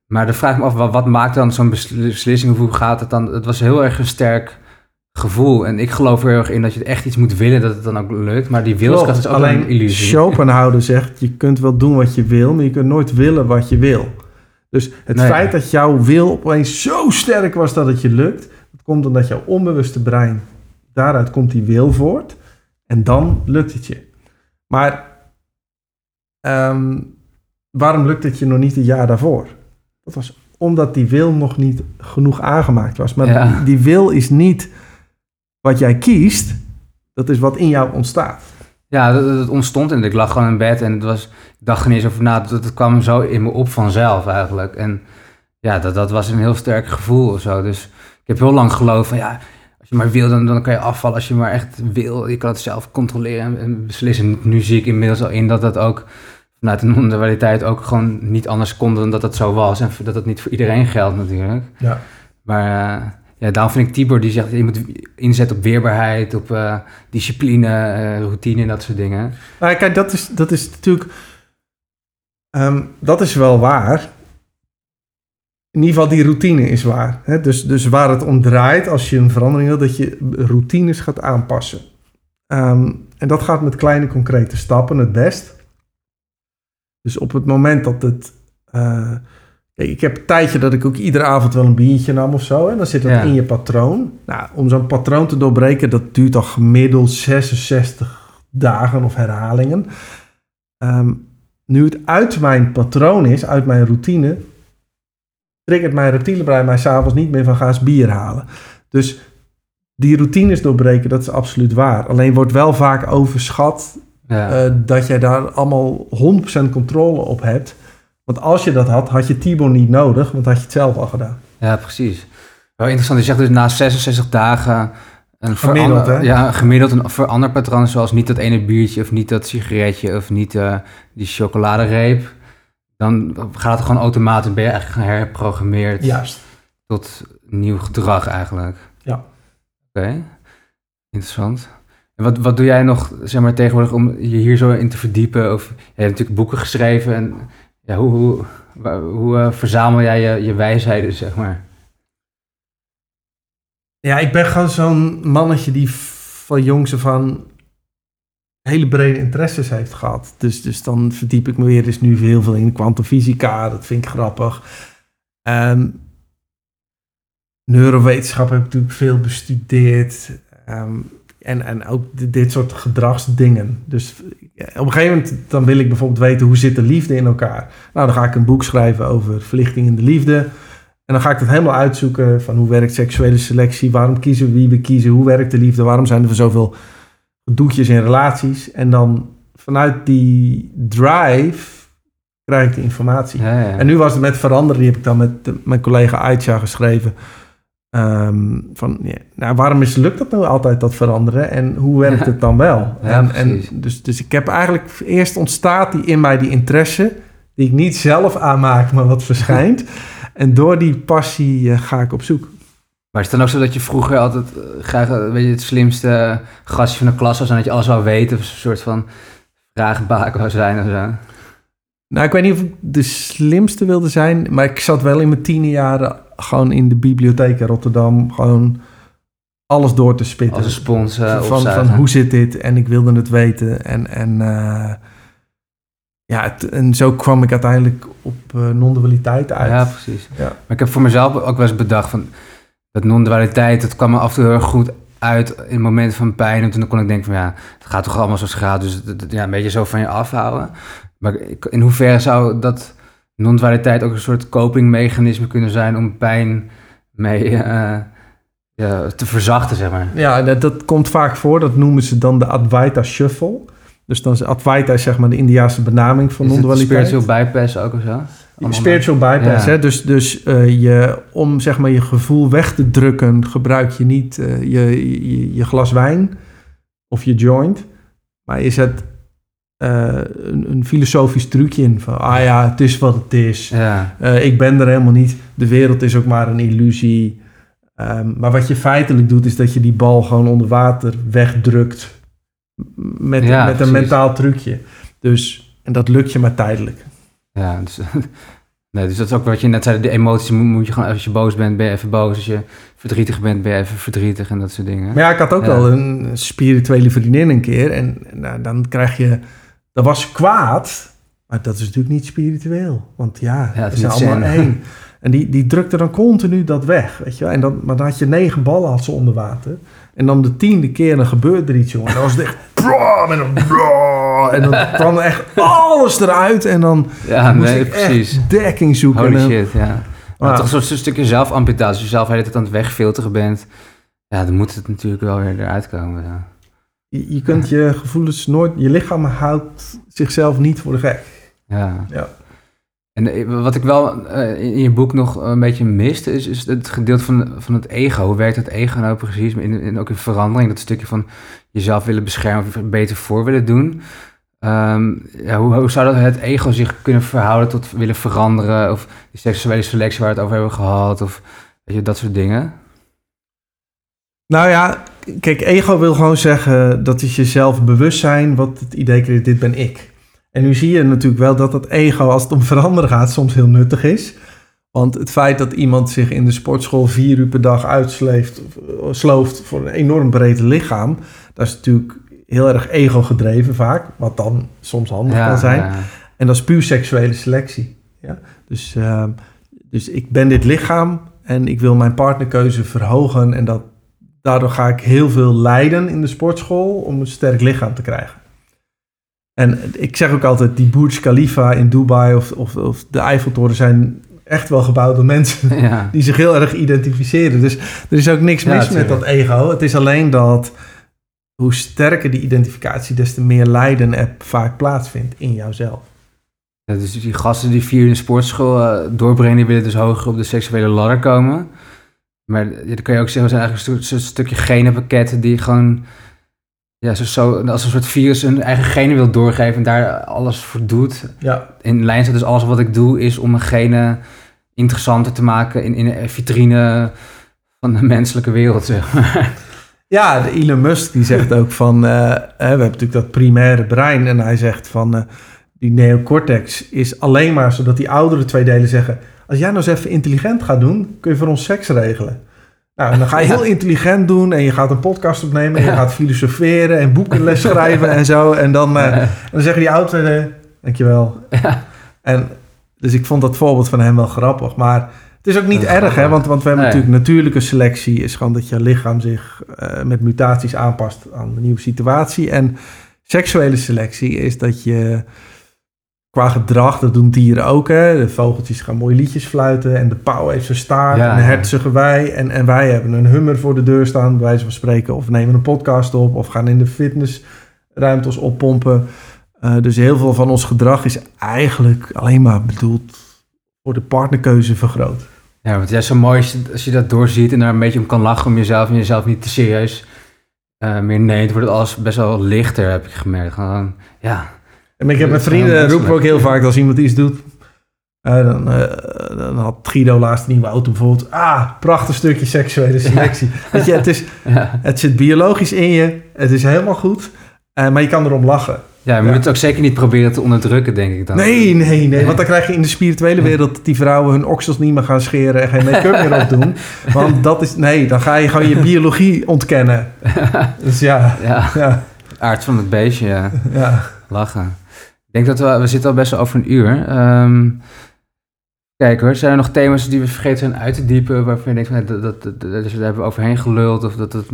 Maar dan vraag ik me af, wat, wat maakt dan zo'n beslissing? Hoe gaat het dan? Het was heel erg een sterk gevoel. En ik geloof er heel erg in dat je echt iets moet willen, dat het dan ook lukt. Maar die wilskracht is ook Alleen een illusie. Schopenhauer zegt, je kunt wel doen wat je wil, maar je kunt nooit willen wat je wil. Dus het feit dat jouw wil opeens zo sterk was dat het je lukt, dat komt omdat jouw onbewuste brein, daaruit komt die wil voort. En dan lukt het je. Maar ehm, waarom lukt het je nog niet een jaar daarvoor? Dat was omdat die wil nog niet genoeg aangemaakt was. Maar Ja. die, die wil is niet wat jij kiest, dat is wat in jou ontstaat. Ja, dat, dat ontstond en ik lag gewoon in bed en het was, ik dacht er niet eens over na. Dat, dat kwam zo in me op vanzelf eigenlijk. En ja, dat, dat was een heel sterk gevoel of zo. Dus ik heb heel lang geloofd van ja, je maar wil, dan, dan kan je afvallen. Als je maar echt wil, je kan het zelf controleren en, en beslissen. Nu zie ik inmiddels al in dat dat ook vanuit de non-dualiteit ook gewoon niet anders kon dan dat het zo was. En dat het niet voor iedereen geldt natuurlijk. Ja. Maar eh, ja, daarom vind ik Tibor die zegt, je moet inzetten op weerbaarheid, op eh, discipline, eh, routine en dat soort dingen. Nou, kijk, dat is, dat is natuurlijk. ehm, dat is wel waar. In ieder geval, die routine is waar. Hè? Dus, dus waar het om draait, als je een verandering wil, dat je routines gaat aanpassen. Ehm, en dat gaat met kleine, concrete stappen het best. Dus op het moment dat het. eh, ik heb een tijdje dat ik ook iedere avond wel een biertje nam of zo. En dan zit dat Ja. in je patroon. Nou, om zo'n patroon te doorbreken, dat duurt al gemiddeld 66 dagen of herhalingen. Ehm, nu het uit mijn patroon is, uit mijn routine, triggert mijn reptiele brein mij s'avonds niet meer van ga eens bier halen. Dus die routines doorbreken, dat is absoluut waar. Alleen wordt wel vaak overschat Ja. eh, dat jij daar allemaal 100% controle op hebt. Want als je dat had, had je Tibor niet nodig, want had je het zelf al gedaan. Ja, precies. Wel interessant. Je zegt dus na 66 dagen een Gemiddeld, hè? Ja, gemiddeld een verander patroon, zoals niet dat ene biertje of niet dat sigaretje of niet eh, die chocoladereep. Dan gaat het gewoon automatisch, ben je eigenlijk geherprogrammeerd Juist. tot nieuw gedrag eigenlijk. Ja. Oké, interessant. En wat, wat doe jij nog, zeg maar, tegenwoordig om je hier zo in te verdiepen? Of, je hebt natuurlijk boeken geschreven en ja, hoe, hoe, hoe eh, verzamel jij je, je wijsheden, zeg maar? Ja, ik ben gewoon zo'n mannetje die van jongs af aan hele brede interesses heeft gehad. Dus, dus dan verdiep ik me weer dus nu heel veel in kwantumfysica. Dat vind ik grappig. Ehm, neurowetenschap heb ik natuurlijk veel bestudeerd. Ehm, en, en ook di- dit soort gedragsdingen. Dus op een gegeven moment dan wil ik bijvoorbeeld weten hoe zit de liefde in elkaar. Nou, dan ga ik een boek schrijven over verlichting in de liefde. En dan ga ik dat helemaal uitzoeken van hoe werkt seksuele selectie, waarom kiezen wie we kiezen, hoe werkt de liefde, waarom zijn er zoveel doetjes in relaties. En dan vanuit die drive krijg ik de informatie. Ja, ja. En nu was het met veranderen, die heb ik dan met de- mijn collega Aitja geschreven. Ehm, van, ja, nou, waarom mislukt dat nou altijd, dat veranderen? En hoe werkt het dan wel? Ja, en, dus, dus ik heb eigenlijk, eerst ontstaat die in mij die interesse, die ik niet zelf aanmaak, maar wat verschijnt. en door die passie eh, ga ik op zoek. Maar is het dan ook zo dat je vroeger altijd eh, graag eh, weet je, het slimste gastje van de klas was en dat je alles wou weten of een soort van vragenbaak wou zijn of zo? Nou, ik weet niet of ik de slimste wilde zijn, maar ik zat wel in mijn tiende jaren gewoon in de bibliotheek in Rotterdam, gewoon alles door te spitten. Als een spons eh van, van hoe zit dit en ik wilde het weten. En, en, eh, ja, het- en zo kwam ik uiteindelijk op eh non-dualiteit uit. Ja, precies. Ja. Maar ik heb voor mezelf ook wel eens bedacht van dat non-dualiteit, dat kwam me af en toe heel erg goed uit in momenten van pijn. En toen kon ik denken van ja, het gaat toch allemaal zoals het gaat. Dus het- het- ja, een beetje zo van je afhouden. Maar in hoeverre zou dat non-dualiteit ook een soort copingmechanisme kunnen zijn om pijn mee eh, ja, te verzachten, zeg maar? Ja, dat, dat komt vaak voor. Dat noemen ze dan de Advaita Shuffle. Dus dan is Advaita zeg maar de Indiaanse benaming van Is het non-dualiteit. spiritual bypass ook of zo? Spiritual bypass, Ja. hè? Dus, dus eh, je, om zeg maar je gevoel weg te drukken, gebruik je niet eh, je, je, je glas wijn of je joint. Maar je zet eh, een, een filosofisch trucje in van, ah ja, het is wat het is. Ja, ik ben er helemaal niet. De wereld is ook maar een illusie. Ehm, maar wat je feitelijk doet, is dat je die bal gewoon onder water wegdrukt. Met, Ja, met een mentaal trucje. Dus, en dat lukt je maar tijdelijk. Ja dus, Nee, dus dat is ook wat je net zei, de emoties moet, je gewoon, als je boos bent, ben je even boos. Als je verdrietig bent, ben je even verdrietig en dat soort dingen. Maar ja, ik had ook Ja. wel een spirituele vriendin een keer. En nou, dan krijg je... Dat was kwaad, maar dat is natuurlijk niet spiritueel. Want ja, Ja, het is allemaal één. En die, die drukte dan continu dat weg, weet je wel. En dan, maar dan had je negen ballen had ze onder water. En dan de tiende keer, dan gebeurde er iets, jongen. Dan was het echt... En dan, en dan kwam er echt alles eruit. En dan Ja, moest nee, ik precies. echt dekking zoeken. Holy En shit, ja. Maar toch zo'n stukje zelfamputatie. Als je zelf hele tijd aan het wegfilteren bent, ja, dan moet het natuurlijk wel weer eruit komen. Ja. Je, je kunt je gevoelens nooit... Je lichaam houdt zichzelf niet voor de gek. Ja. Ja. En eh, wat ik wel eh, in je boek nog een beetje miste, is, is het gedeelte van, van het ego. Hoe werkt het ego nou precies? In, in, ook in verandering, dat stukje van jezelf willen beschermen of beter voor willen doen. Ehm, ja, hoe, zou dat het ego zich kunnen verhouden tot willen veranderen? Of die seksuele selectie waar we het over hebben gehad? Of weet je, dat soort dingen? Nou ja, kijk, ego wil gewoon zeggen dat is jezelf bewust zijn wat het idee creëert, dit ben ik. En nu zie je natuurlijk wel dat dat ego, als het om veranderen gaat, soms heel nuttig is. Want het feit dat iemand zich in de sportschool vier uur per dag uitsleeft, of, slooft voor een enorm breed lichaam, dat is natuurlijk heel erg ego gedreven vaak, wat dan soms handig kan zijn. ja. En dat is puur seksuele selectie. Ja? Dus, ehm, dus ik ben dit lichaam en ik wil mijn partnerkeuze verhogen. En dat, daardoor ga ik heel veel lijden in de sportschool om een sterk lichaam te krijgen. En ik zeg ook altijd, die Burj Khalifa in Dubai of, of, of de Eiffeltoren zijn echt wel gebouwd door mensen ja. die zich heel erg identificeren. Dus er is ook niks Ja, mis met dat ego. Het is alleen dat hoe sterker die identificatie, des te meer lijden er vaak plaatsvindt in jouzelf. Ja, dus die gasten die vier in de sportschool eh, doorbrengen, die willen dus hoger op de seksuele ladder komen. Maar dan kan je ook zeggen, we zijn eigenlijk een stu- stu- stukje genenpakketten die gewoon ja, zo, zo, als een soort virus hun eigen genen wil doorgeven en daar alles voor doet. Ja, In lijn staat dus alles wat ik doe is om mijn genen interessanter te maken in, in een vitrine van de menselijke wereld, zeg maar. Ja, de Elon Musk die zegt ook van, eh, hè, we hebben natuurlijk dat primaire brein en hij zegt van, eh, die neocortex is alleen maar zodat die oudere twee delen zeggen, als jij nou eens even intelligent gaat doen, kun je voor ons seks regelen. Nou, en dan ga je heel intelligent doen en je gaat een podcast opnemen en je gaat filosoferen en boekenles schrijven en zo. En dan, eh, en dan zeggen die oudere twee delen, dankjewel. En dus ik vond dat voorbeeld van hem wel grappig, maar het is ook niet erg, hè? Want, want we hebben Nee. natuurlijk natuurlijke selectie, is gewoon dat je lichaam zich eh, met mutaties aanpast aan de nieuwe situatie. En seksuele selectie is dat je qua gedrag, dat doen dieren ook, hè? De vogeltjes gaan mooie liedjes fluiten en de pauw heeft zijn staart Ja, en de hert zijn gewei. En, en wij hebben een hummer voor de deur staan, bij wijze van spreken, of nemen een podcast op, of gaan in de fitnessruimtes oppompen. Eh, dus heel veel van ons gedrag is eigenlijk alleen maar bedoeld voor de partnerkeuze vergroot. Ja, want ja, zo mooi als je, als je dat doorziet en daar een beetje om kan lachen om jezelf en jezelf niet te serieus eh, meer neemt, wordt het alles best wel lichter, heb ik gemerkt. Gewoon, ja, En ik heb mijn vrienden roepen ook heel vaak als iemand iets doet. eh, dan, eh, dan had Guido laatst een nieuwe auto bijvoorbeeld. Ah, prachtig stukje seksuele selectie. Weet je, het, is, ja. het zit biologisch in je. Het is helemaal goed. eh, maar je kan erom lachen. ja je Ja. moet het ook zeker niet proberen te onderdrukken, denk ik dan. Nee, nee, nee. Want dan krijg je in de spirituele wereld dat die vrouwen hun oksels niet meer gaan scheren en geen make-up meer opdoen. Want dat is, nee, dan ga je gewoon je biologie ontkennen. Dus ja, Ja, ja, aard van het beestje, ja. ja. Lachen. Ik denk dat we, we zitten al best wel over een uur. Ehm kijk hoor, zijn er nog thema's die we vergeten zijn uit te diepen, waarvan je denkt, van, dat, dat, dat, dat- daar hebben we overheen geluld, of dat, dat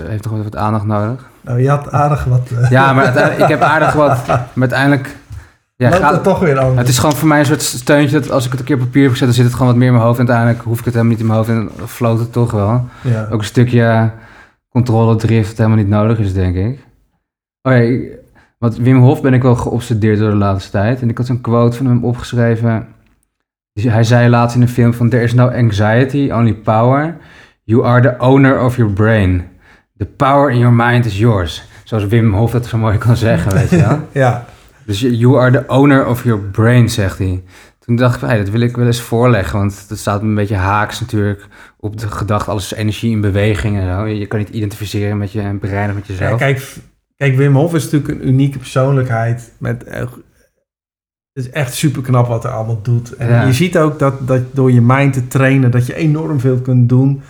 heeft toch wat aandacht nodig? Nou, je had aardig wat... eh, Ja, maar ik heb aardig wat, maar uiteindelijk... Ja, gaat- het toch weer anders. het is gewoon voor mij een soort steuntje dat als ik het een keer op papier heb gezet, dan zit het gewoon wat meer in mijn hoofd. En uiteindelijk hoef ik het helemaal niet in mijn hoofd en floot het toch wel. Ja. Ook een stukje controle drift dat helemaal niet nodig is, denk ik. Oh ja, ik- want Wim Hof ben ik wel geobsedeerd door de laatste tijd. En ik had een quote van hem opgeschreven. Dus hij zei laatst in een film van... There is no anxiety, only power. You are the owner of your brain. The power in your mind is yours. Zoals Wim Hof dat zo mooi kan zeggen, weet je wel. ja. Dus you are the owner of your brain, zegt hij. Toen dacht ik, hey, dat wil ik wel eens voorleggen. Want dat staat een beetje haaks natuurlijk op de gedachte... alles is energie in beweging en zo. Je kan niet identificeren met je brein of met Ja, jezelf. kijk, kijk, Wim Hof is natuurlijk een unieke persoonlijkheid. Met, eh, Het is echt super knap wat hij allemaal doet. En Ja. je ziet ook dat, dat door je mind te trainen, dat je enorm veel kunt doen.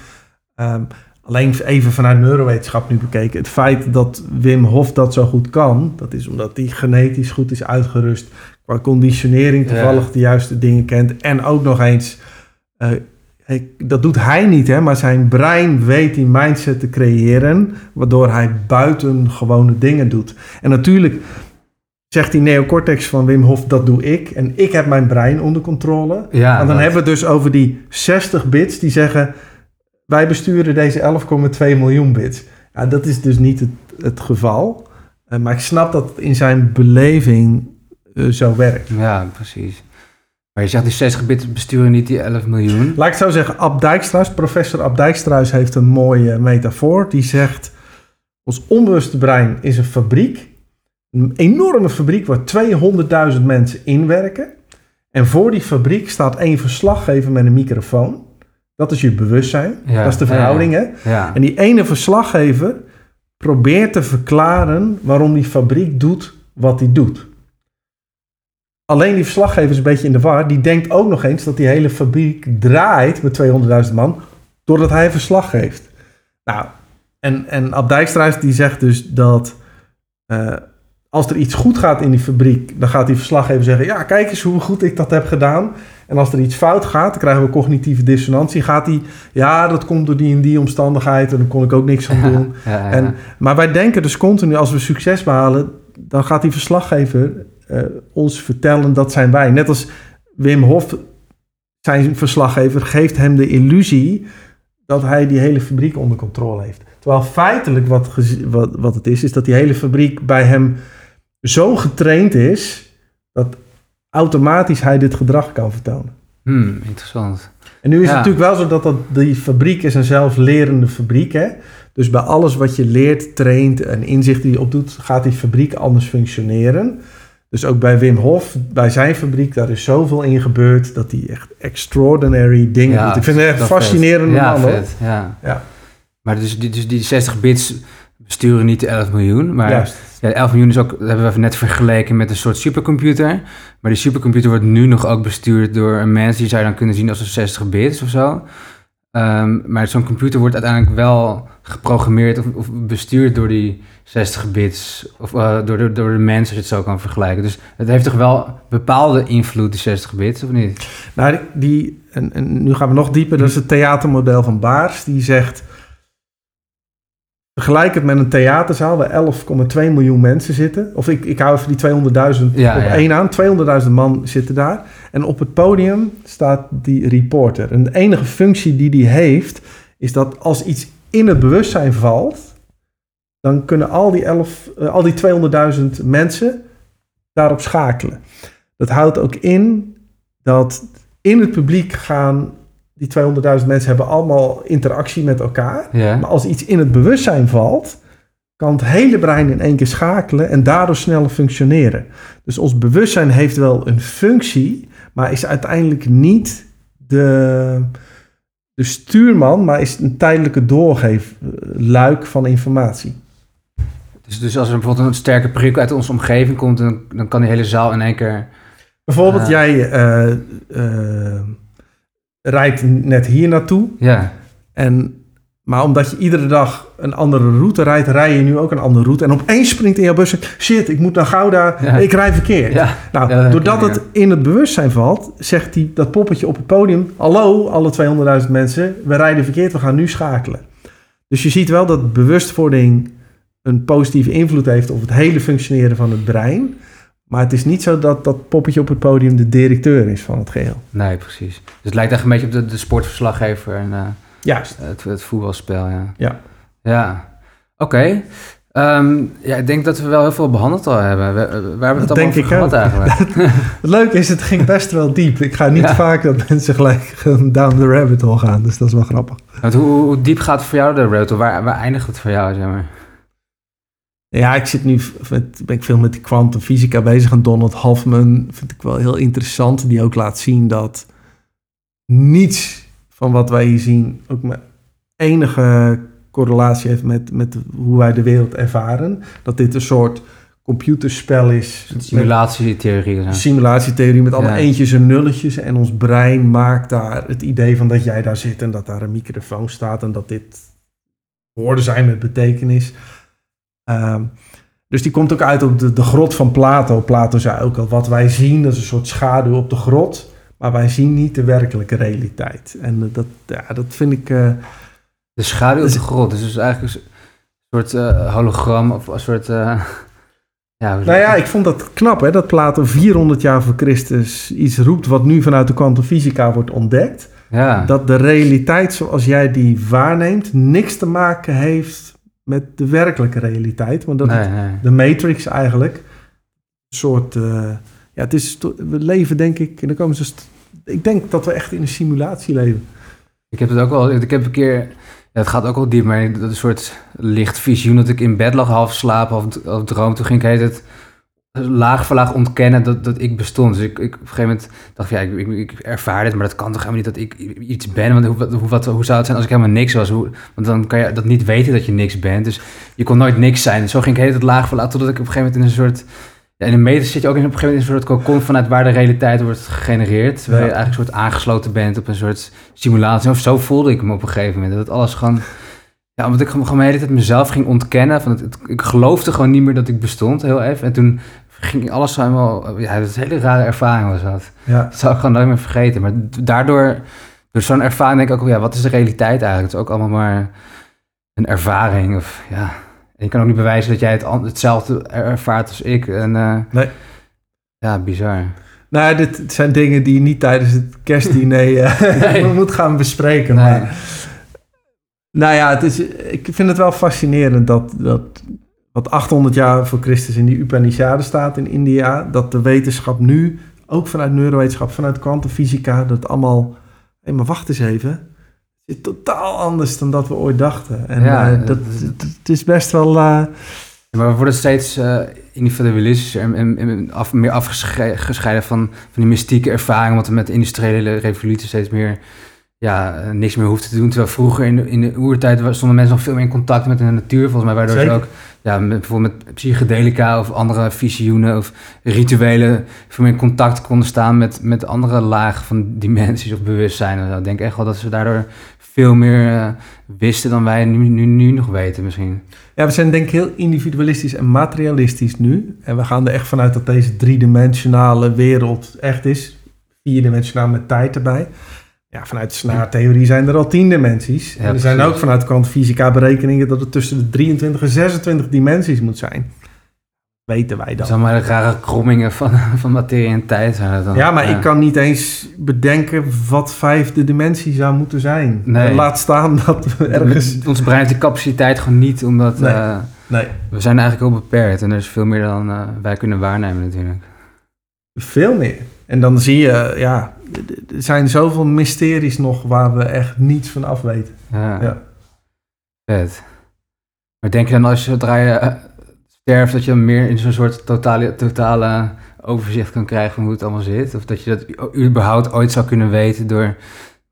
Ehm, alleen even vanuit neurowetenschap nu bekeken. Het feit dat Wim Hof dat zo goed kan, dat is omdat hij genetisch goed is uitgerust. Qua conditionering Ja. toevallig de juiste dingen kent. En ook nog eens, eh, dat doet hij niet, hè, maar zijn brein weet die mindset te creëren, waardoor hij buitengewone dingen doet. En natuurlijk zegt die neocortex van Wim Hof, dat doe ik. En ik heb mijn brein onder controle. Ja, en dan dat- hebben we het dus over die 60 bits die zeggen... wij besturen deze 11,2 miljoen bits. Ja, dat is dus niet het, het geval. Eh, maar ik snap dat het in zijn beleving eh, zo werkt. Ja, precies. Maar je zegt die 60 bit besturen niet die 11 miljoen. Laat ik het zo zeggen, Ab Dijkstra's, professor Ab Dijkstra's heeft een mooie metafoor. Die zegt, ons onbewuste brein is een fabriek. Een enorme fabriek waar 200.000 mensen inwerken. En voor die fabriek staat één verslaggever met een microfoon. Dat is je bewustzijn. Ja, dat is de verhouding? Ja. En die ene verslaggever probeert te verklaren waarom die fabriek doet wat hij doet. Alleen die verslaggever is een beetje in de war. Die denkt ook nog eens dat die hele fabriek draait met 200.000 man. Doordat hij verslag geeft. Nou, en, en die zegt dus dat eh, als er iets goed gaat in die fabriek, dan gaat die verslaggever zeggen: Ja, kijk eens hoe goed ik dat heb gedaan. En als er iets fout gaat, dan krijgen we cognitieve dissonantie. Gaat hij, ja, dat komt door die en die omstandigheid en daar kon ik ook niks aan doen. Ja, ja. En, maar wij denken dus continu, als we succes behalen, dan gaat die verslaggever ons vertellen dat zijn wij. Net als Wim Hof, zijn verslaggever, geeft hem de illusie dat hij die hele fabriek onder controle heeft. Terwijl feitelijk wat, wat, wat het is, is dat die hele fabriek bij hem zo getraind is, dat automatisch hij dit gedrag kan vertonen. Hmm, interessant. En nu is Ja. het natuurlijk wel zo dat, dat die fabriek is een zelflerende fabriek. Hè? Dus bij alles wat je leert, traint en inzichten die je opdoet, gaat die fabriek anders functioneren. Dus ook bij Wim Hof, bij zijn fabriek, daar is zoveel in gebeurd dat hij echt extraordinary dingen Ja, doet. Ik vind het echt fascinerende ja, man vet, Ja. Ja. Maar dus die, dus die 60 bits besturen niet de 11 miljoen. Maar Juist. ja, 11 miljoen is ook, dat hebben we even net vergeleken met een soort supercomputer. Maar die supercomputer wordt nu nog ook bestuurd door een mens die zou je dan kunnen zien als een 60 bits of zo. Ehm, maar zo'n computer wordt uiteindelijk wel geprogrammeerd of, of bestuurd door die 60 bits. Of eh, door, de, door de mens, als je het zo kan vergelijken. Dus het heeft toch wel bepaalde invloed, die 60 bits, of niet? Nou, die, en, en nu gaan we nog dieper. Dat is het theatermodel van Baars. Die zegt, vergelijk het met een theaterzaal waar 11,2 miljoen mensen zitten. Of ik, ik hou even die 200.000 Ja, op ja. één aan. 200.000 man zitten daar. En op het podium staat die reporter. En de enige functie die die heeft, is dat als iets in het bewustzijn valt, dan kunnen al die, 11, eh, al die 200.000 mensen daarop schakelen. Dat houdt ook in dat in het publiek gaan, die 200.000 mensen hebben allemaal interactie met elkaar. Ja. Maar als iets in het bewustzijn valt, kan het hele brein in één keer schakelen en daardoor sneller functioneren. Dus ons bewustzijn heeft wel een functie, maar is uiteindelijk niet de, de stuurman, maar is een tijdelijke doorgeefluik van informatie. Dus, dus als er bijvoorbeeld een sterke prikkel uit onze omgeving komt, dan, dan kan die hele zaal in één keer... Bijvoorbeeld, Ah. jij eh, eh, rijdt net hier naartoe. Ja, En, maar omdat je iedere dag een andere route rijdt, rij je nu ook een andere route. En opeens springt in jouw bus, shit, ik moet naar Gouda, Ja. ik rij verkeerd. ja. Nou, Ja, doordat het in het bewustzijn valt, zegt die, dat poppetje op het podium... Hallo, alle 200.000 mensen, we rijden verkeerd, we gaan nu schakelen. Dus je ziet wel dat bewustwording een positieve invloed heeft op het hele functioneren van het brein. Maar het is niet zo dat dat poppetje op het podium de directeur is van het geheel. Nee, precies. Dus het lijkt echt een beetje op de, de sportverslaggever en eh, Juist. het, het voetbalspel, ja. Ja. Ja, oké. Ehm, ja, ik denk dat we wel heel veel behandeld al hebben. We- waar hebben we het Dat allemaal denk over ik gehad eigenlijk? Het leuke is, het ging best wel diep. Ik ga niet Ja. vaak dat mensen gelijk down the rabbit hole gaan. Dus dat is wel grappig. Want hoe, hoe diep gaat het voor jou de road? Waar, waar eindigt het voor jou, zeg maar? Ja, ik zit nu met, ben ik veel met die kwantumfysica bezig. En Donald Hoffman vind ik wel heel interessant. Die ook laat zien dat niets van wat wij hier zien ook maar enige correlatie heeft met, met hoe wij de wereld ervaren. Dat dit een soort computerspel is. Simulatietheorie. Simulatietheorie met alle ja. eentjes en nulletjes. En ons brein maakt daar het idee van dat jij daar zit en dat daar een microfoon staat en dat dit woorden zijn met betekenis. Um, dus die komt ook uit op de, de grot van Plato. Plato zei ook al, wat wij zien, dat is een soort schaduw op de grot. Maar wij zien niet de werkelijke realiteit. En dat, ja, dat vind ik... Uh, de schaduw op de grot, dus, dus eigenlijk een soort uh, hologram of een soort... Ja, nou ja, ik vond dat knap hè, dat Plato 400 jaar voor Christus iets roept wat nu vanuit de kwantumfysica wordt ontdekt. Ja. Dat de realiteit zoals jij die waarneemt niks te maken heeft met de werkelijke realiteit. Want dat nee, de Matrix eigenlijk een soort... Uh, ja, het is, we leven denk ik... En dan komen ze... Ik denk dat we echt in een simulatie leven. Ik heb het ook wel... Ik heb een keer... Ja, het gaat ook wel diep, maar dat een soort licht visioen dat ik in bed lag half slapen of, of droom. Toen ging ik het laag voor laag ontkennen dat, dat ik bestond. Dus ik, ik op een gegeven moment dacht ja, ik, ik, ik ervaar dit, maar dat kan toch helemaal niet dat ik iets ben. Want hoe, hoe, wat, hoe zou het zijn als ik helemaal niks was? Hoe, want dan kan je dat niet weten dat je niks bent. Dus je kon nooit niks zijn. Zo ging ik het laag voor laag, totdat ik op een gegeven moment in een soort... Ja, in een meter zit je ook in, op een gegeven moment in een soort cocon vanuit waar de realiteit wordt gegenereerd. Waar je eigenlijk een soort aangesloten bent op een soort simulatie. Of zo voelde ik me op een gegeven moment. Dat alles gewoon... Ja, omdat ik gewoon de hele tijd mezelf ging ontkennen. Van het, ik geloofde gewoon niet meer dat ik bestond, heel even. En toen ging alles helemaal... Ja, dat is een hele rare ervaring was dat. Ja. Dat zou ik gewoon nooit meer vergeten. Maar daardoor, door zo'n ervaring denk ik ook... Ja, wat is de realiteit eigenlijk? Het is ook allemaal maar een ervaring. Of, ja. En je kan ook niet bewijzen dat jij het, hetzelfde ervaart als ik. En, uh, nee. Ja, bizar. Nou, dit zijn dingen die je niet tijdens het kerstdiner nee. moet gaan bespreken. Nee. Maar, nou ja, het is, ik vind het wel fascinerend dat, dat wat 800 jaar voor Christus in die Upanishad staat in India, dat de wetenschap nu, ook vanuit neurowetenschap, vanuit kwantumfysica, dat allemaal, hé, maar wacht eens even, het is totaal anders dan dat we ooit dachten. En ja, uh, dat, het is best wel... Uh, maar we worden steeds uh, individualistischer en, en, en af, meer afgescheiden van, van die mystieke ervaring, wat we met de industriële revolutie steeds meer ja, niks meer hoeft te doen. Terwijl vroeger in de, in de oertijd stonden mensen nog veel meer in contact met de natuur, volgens mij, waardoor ze ook ja, met, bijvoorbeeld met psychedelica of andere visioenen of rituelen veel meer contact konden staan met, met andere lagen van dimensies of bewustzijn. Ik denk echt wel dat ze daardoor veel meer uh, wisten dan wij nu, nu, nu nog weten misschien. Ja, we zijn denk ik heel individualistisch en materialistisch nu. En we gaan er echt vanuit dat deze driedimensionale wereld echt is. Vierdimensionaal met tijd erbij. Ja, vanuit de snaartheorie zijn er al tien dimensies. en er zijn ook vanuit kwantumfysica berekeningen dat het tussen de 23 en 26 dimensies moet zijn. Weten wij dan. Dat zijn maar rare krommingen van, van materie en tijd. Zijn dan. Ja, maar ik kan niet eens bedenken wat vijfde dimensie zou moeten zijn. Nee. Laat staan dat we ergens... Ons brein heeft die capaciteit gewoon niet, omdat nee. Uh, nee. we zijn eigenlijk heel beperkt. En er is veel meer dan uh, wij kunnen waarnemen natuurlijk. Veel meer. En dan zie je, ja, er zijn zoveel mysteries nog waar we echt niets van af weten. Ja. ja. Vet. Maar denk je dan als je zodra je uh, sterft, dat je dan meer in zo'n soort totale, totale overzicht kan krijgen van hoe het allemaal zit? Of dat je dat überhaupt ooit zou kunnen weten door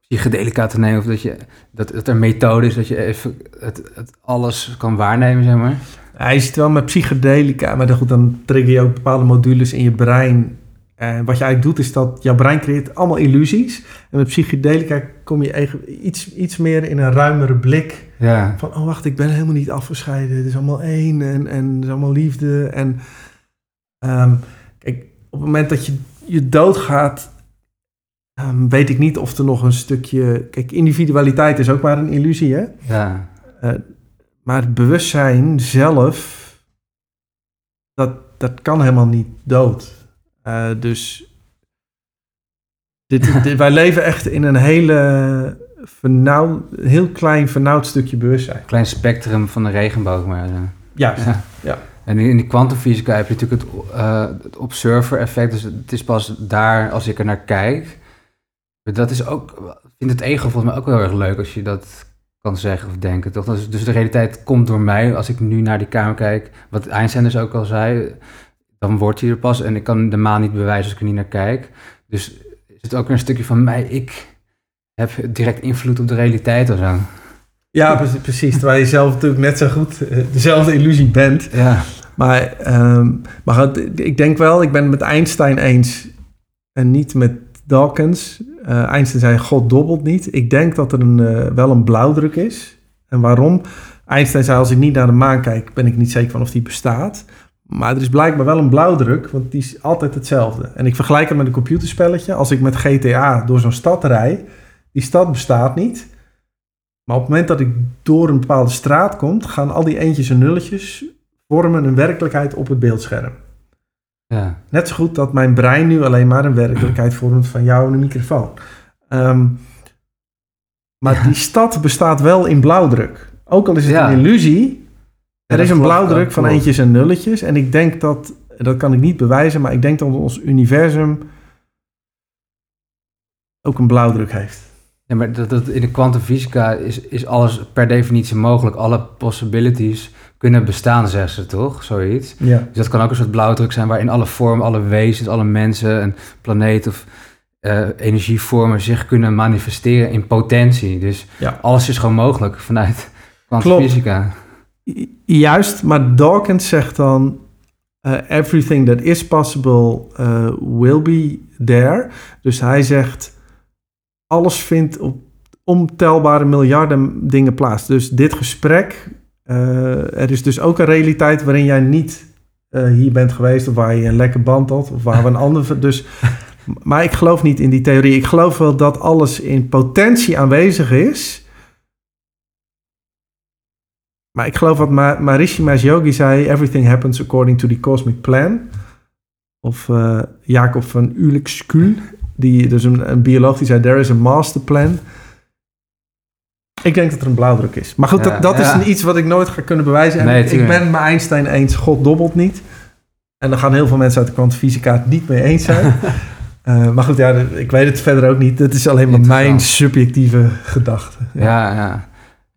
psychedelica te nemen? Of dat, je, dat, dat er methode is dat je even het, het alles kan waarnemen, zeg maar? Hij zit wel met psychedelica, maar dan, goed, dan trigger je ook bepaalde modules in je brein en wat je eigenlijk doet, is dat jouw brein creëert allemaal illusies. En met psychedelica kom je iets, iets meer in een ruimere blik. Ja. Van, oh wacht, ik ben helemaal niet afgescheiden. Het is allemaal één en, en het is allemaal liefde. En um, kijk, op het moment dat je, je doodgaat, um, weet ik niet of er nog een stukje... Kijk, individualiteit is ook maar een illusie, hè? Ja. Uh, maar het bewustzijn zelf, dat, dat kan helemaal niet dood. Uh, dus dit, dit, wij leven echt in een hele vernauwd, heel klein vernauwd stukje bewustzijn. Klein spectrum van de regenboog, maar. Uh, ja. ja. En in die kwantumfysica heb je natuurlijk het, uh, het observer-effect. Dus het is pas daar als ik er naar kijk. Dat is ook, vind het ego volgens mij ook wel heel erg leuk als je dat kan zeggen of denken. Toch? Dus, dus de realiteit komt door mij als ik nu naar die kamer kijk. Wat Einstein dus ook al zei dan wordt hij er pas. En ik kan de maan niet bewijzen als ik er niet naar kijk. Dus is het ook een stukje van mij, ik heb direct invloed op de realiteit of zo. Ja, precies. Terwijl je zelf natuurlijk net zo goed eh, dezelfde illusie bent. Ja. Maar, ehm, maar ik denk wel, ik ben het met Einstein eens en niet met Dawkins. Eh, Einstein zei, God dobbelt niet. Ik denk dat er een, eh, wel een blauwdruk is. En waarom? Einstein zei, als ik niet naar de maan kijk, ben ik niet zeker van of die bestaat. Maar er is blijkbaar wel een blauwdruk, want die is altijd hetzelfde. En ik vergelijk het met een computerspelletje. Als ik met GTA door zo'n stad rij, die stad bestaat niet. Maar op het moment dat ik door een bepaalde straat kom, gaan al die eentjes en nulletjes vormen een werkelijkheid op het beeldscherm. Ja. Net zo goed dat mijn brein nu alleen maar een werkelijkheid vormt van jou en een microfoon. Ehm, maar Ja. die stad bestaat wel in blauwdruk. Ook al is het Ja. een illusie, er is een blauwdruk van eentjes en nulletjes. En ik denk dat, dat kan ik niet bewijzen, maar ik denk dat ons universum ook een blauwdruk heeft. Ja, maar dat, dat, in de kwantumfysica is, is alles per definitie mogelijk. Alle possibilities kunnen bestaan, zeggen ze toch? Zoiets. Ja. Dus dat kan ook een soort blauwdruk zijn waarin alle vormen, alle wezens, alle mensen, een planeet of eh, energievormen zich kunnen manifesteren in potentie. Dus Ja. alles is gewoon mogelijk vanuit kwantumfysica. Juist, maar Dawkins zegt dan: eh, everything that is possible eh, will be there. Dus hij zegt: alles vindt op ontelbare miljarden dingen plaats. Dus dit gesprek, eh, er is dus ook een realiteit waarin jij niet hier bent geweest, of waar je een lekker band had, of waar we een ander. Dus, maar ik geloof niet in die theorie. Ik geloof wel dat alles in potentie aanwezig is. Maar ik geloof wat Ma Maharishi Mahesh Yogi zei: Everything happens according to the cosmic plan. Of eh, Jacob van Ulickskul, die dus een, een bioloog die zei: There is a master plan. Ik denk dat er een blauwdruk is. Maar goed, Ja, dat, dat ja. is een iets wat ik nooit ga kunnen bewijzen. En Nee, ik, ben met Einstein eens: God dobbelt niet. En dan gaan heel veel mensen uit de kwantumfysica het niet mee eens zijn. Eh, maar goed, ja, ik weet het verder ook niet. Het is alleen maar mijn subjectieve gedachte. Ja, ja.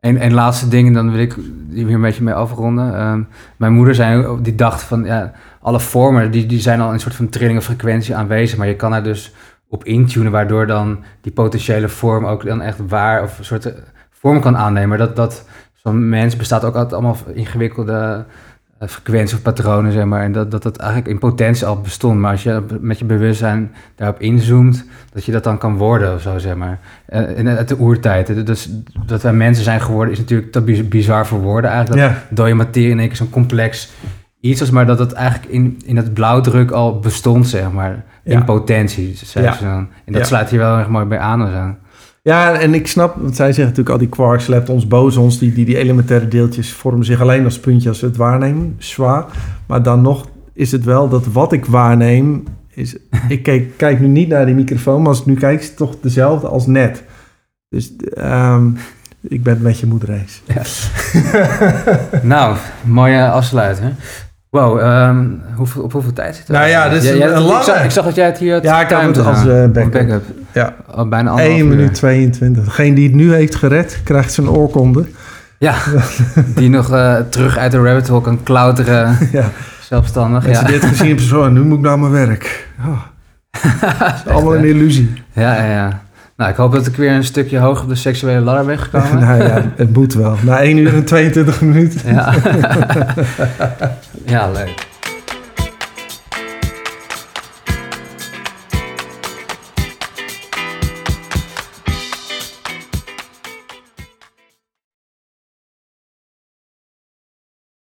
En, en laatste ding, dan wil ik hier een beetje mee afronden. Ehm, mijn moeder zei, die dacht van, ja, alle vormen, die, die zijn al in een soort van trilling of frequentie aanwezig. Maar je kan er dus op intunen, waardoor dan die potentiële vorm ook dan echt waar of een soort eh, vorm kan aannemen. Dat, dat zo'n mens bestaat ook uit allemaal ingewikkelde frequenties of patronen, zeg maar. En dat, dat dat eigenlijk in potentie al bestond. Maar als je met je bewustzijn daarop inzoomt, dat je dat dan kan worden of zo, zeg maar. Eh, in uit de oertijd. hè. Dus dat wij mensen zijn geworden is natuurlijk te biz- bizar voor woorden eigenlijk. Dat Ja, dode materie in één keer zo'n complex iets was, maar dat het eigenlijk in, in het blauwdruk al bestond, zeg maar. In potentie, zei Ja. ze dan. En dat sluit hier wel erg mooi bij aan. zo. Ja, en ik snap, want zij zeggen natuurlijk al die quarks, leptons, bosons, die, die, die elementaire deeltjes vormen zich alleen als puntje als we het waarnemen, zwaar. Maar dan nog is het wel dat wat ik waarneem, is, ik kijk, kijk nu niet naar die microfoon, maar als ik nu kijk, is het toch dezelfde als net. Dus ehm, ik ben met je moeder eens. Nou, mooie afsluiter. Wow, ehm, hoeveel, op hoeveel tijd zit er? Nou ja, dit jij- een ik, lange. zag, ik zag dat jij het hier had Ja, ik had het als Een backup. backup. Ja. Al bijna anderhalf 1 uur. minuut 22. Degene die het nu heeft gered, krijgt zijn oorkonde. Ja, die nog eh, terug uit de rabbit hole kan klauteren, ja. zelfstandig. Mensen Ja. die het gezien hebben, zo, nu moet ik naar mijn werk. Oh. Het is allemaal een illusie. ja, ja, ja. Nou, ik hoop dat ik weer een stukje hoger op de seksuele ladder ben gekomen. nou ja, het moet wel. Na 1 uur en 22 minuten. ja. ja, leuk.